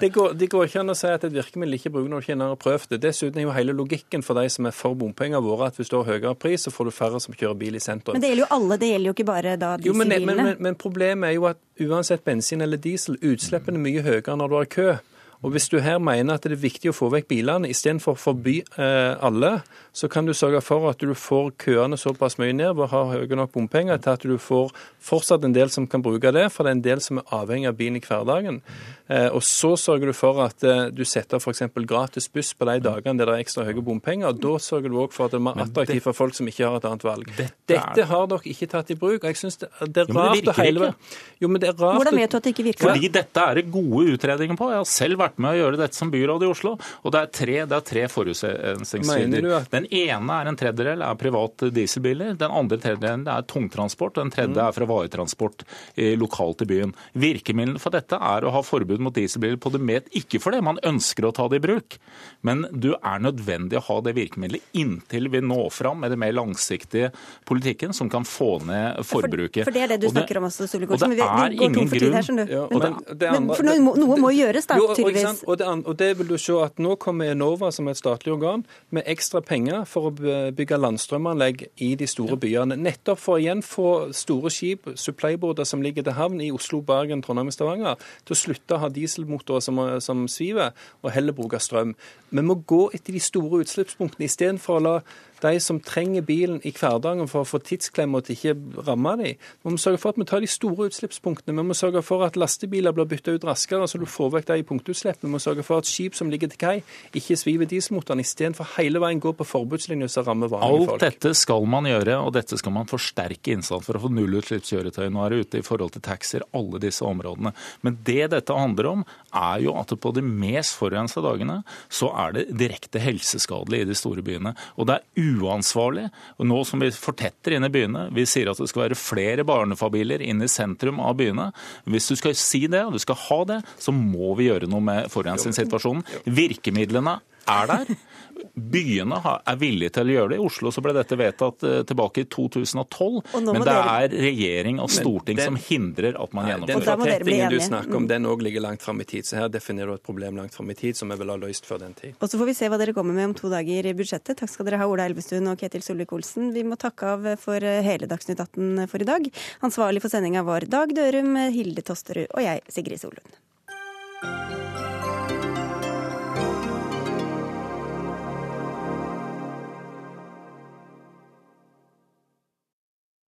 Speaker 19: det går, det går, ikke an å si at et virkemiddel ikke bruker når du ikke har prøvd det. Dessuten er jo hele logikken for de som er for bompenger våre at hvis du har høyere pris, så får du færre som kjører bil i sentrum.
Speaker 1: Men det gjelder jo alle, det gjelder jo ikke bare da dieselbilene.
Speaker 19: Men, men, men, men problemet er jo at uansett bensin eller diesel, utslippene er mye høyere når du har kø. Og Hvis du her mener at det er viktig å få vekk bilene, istedenfor å forby eh, alle, så kan du sørge for at du får køene såpass mye ned ved å ha høye nok bompenger til at du får fortsatt en del som kan bruke det, for det er en del som er avhengig av bilen i hverdagen. Eh, og Så sørger du for at eh, du setter f.eks. gratis buss på de dagene der det er ekstra høye bompenger. og Da sørger du òg for at det er mer attraktivt for folk som ikke har et annet valg. Dette, dette har dere ikke tatt i bruk. og jeg synes det, det er rart
Speaker 18: jo, men det
Speaker 19: Jo, men det er rart
Speaker 1: Hvordan vet du at det ikke virker?
Speaker 18: Fordi dette er det gode utredninger på. Jeg har selv vært vært med å gjøre dette som byråd i Oslo. Og det er tre, det er tre forurensningskilder. Den ene er en tredjedel er private dieselbiler. Den andre tredjedelen er tungtransport. Den tredje er fra varetransport lokalt i byen. Virkemidlene for dette er å ha forbud mot dieselbiler på det med, ikke fordi man ønsker å ta det i bruk, men du er nødvendig å ha det virkemidlet inntil vi når fram med det mer langsiktige politikken som kan få ned forbruket.
Speaker 1: For, for det er det du snakker om også, Solvik-Olsen. Vi, vi går tom for tid her, skjønner du. Men, men, for noe, noe må gjøres, da, tydeligvis.
Speaker 19: Og det, og det, vil du se at Nå kommer Enova som et statlig organ med ekstra penger for å bygge landstrømanlegg i de store byene. Nettopp for å igjen få store skip, supplybåter som ligger til havn i Oslo, Bergen, Trondheim og Stavanger, til å slutte å ha dieselmotorer som, som sviver, og heller bruke strøm. Vi må gå etter de store utslippspunktene istedenfor å la de som trenger bilen i hverdagen for å få tidsklemme og ikke ramme dem. Vi må sørge for at vi tar de store utslippspunktene. Vi må sørge for at lastebiler blir bytta ut raskere, så du får vekk de punktutslipp. Vi må sørge for at skip som ligger til kai, ikke sviver dieselmotoren, istedenfor hele veien går på forbudslinja som rammer vanlige
Speaker 18: Alt dette skal man gjøre, og dette skal man forsterke innsats for å få nullutslippskjøretøy. Nå er det ute i forhold til taxier, alle disse områdene. Men det dette handler om, er jo at på de mest forurensa dagene så er det direkte helseskadelig i de store byene. Og det er uansvarlig. Og nå som vi fortetter inn i byene, vi sier at det skal være flere barnefamilier inn i sentrum av byene. Hvis du skal si det, og du skal ha det, så må vi gjøre noe med forurensningssituasjonen. Virkemidlene er der. Byene er villige til å gjøre det. I Oslo så ble dette vedtatt eh, tilbake i 2012.
Speaker 19: Og nå må
Speaker 18: Men det
Speaker 19: dere-
Speaker 18: er regjering og storting
Speaker 19: den-
Speaker 18: som hindrer at man gjennomfører.
Speaker 19: Den fortettingen du snakker
Speaker 1: Mm.
Speaker 19: om, den òg ligger langt fram i tid. Så her definerer du et problem langt fram i tid som vi vil ha løst før den tid.
Speaker 1: Og så får vi se hva dere kommer med om to dager i budsjettet. Takk skal dere ha, Ola Elvestuen og Ketil Solvik-Olsen. Vi må takke av for hele Dagsnytt 18 for i dag. Ansvarlig for sendinga var Dag Dørum, Hilde Tosterud og jeg, Sigrid Solund.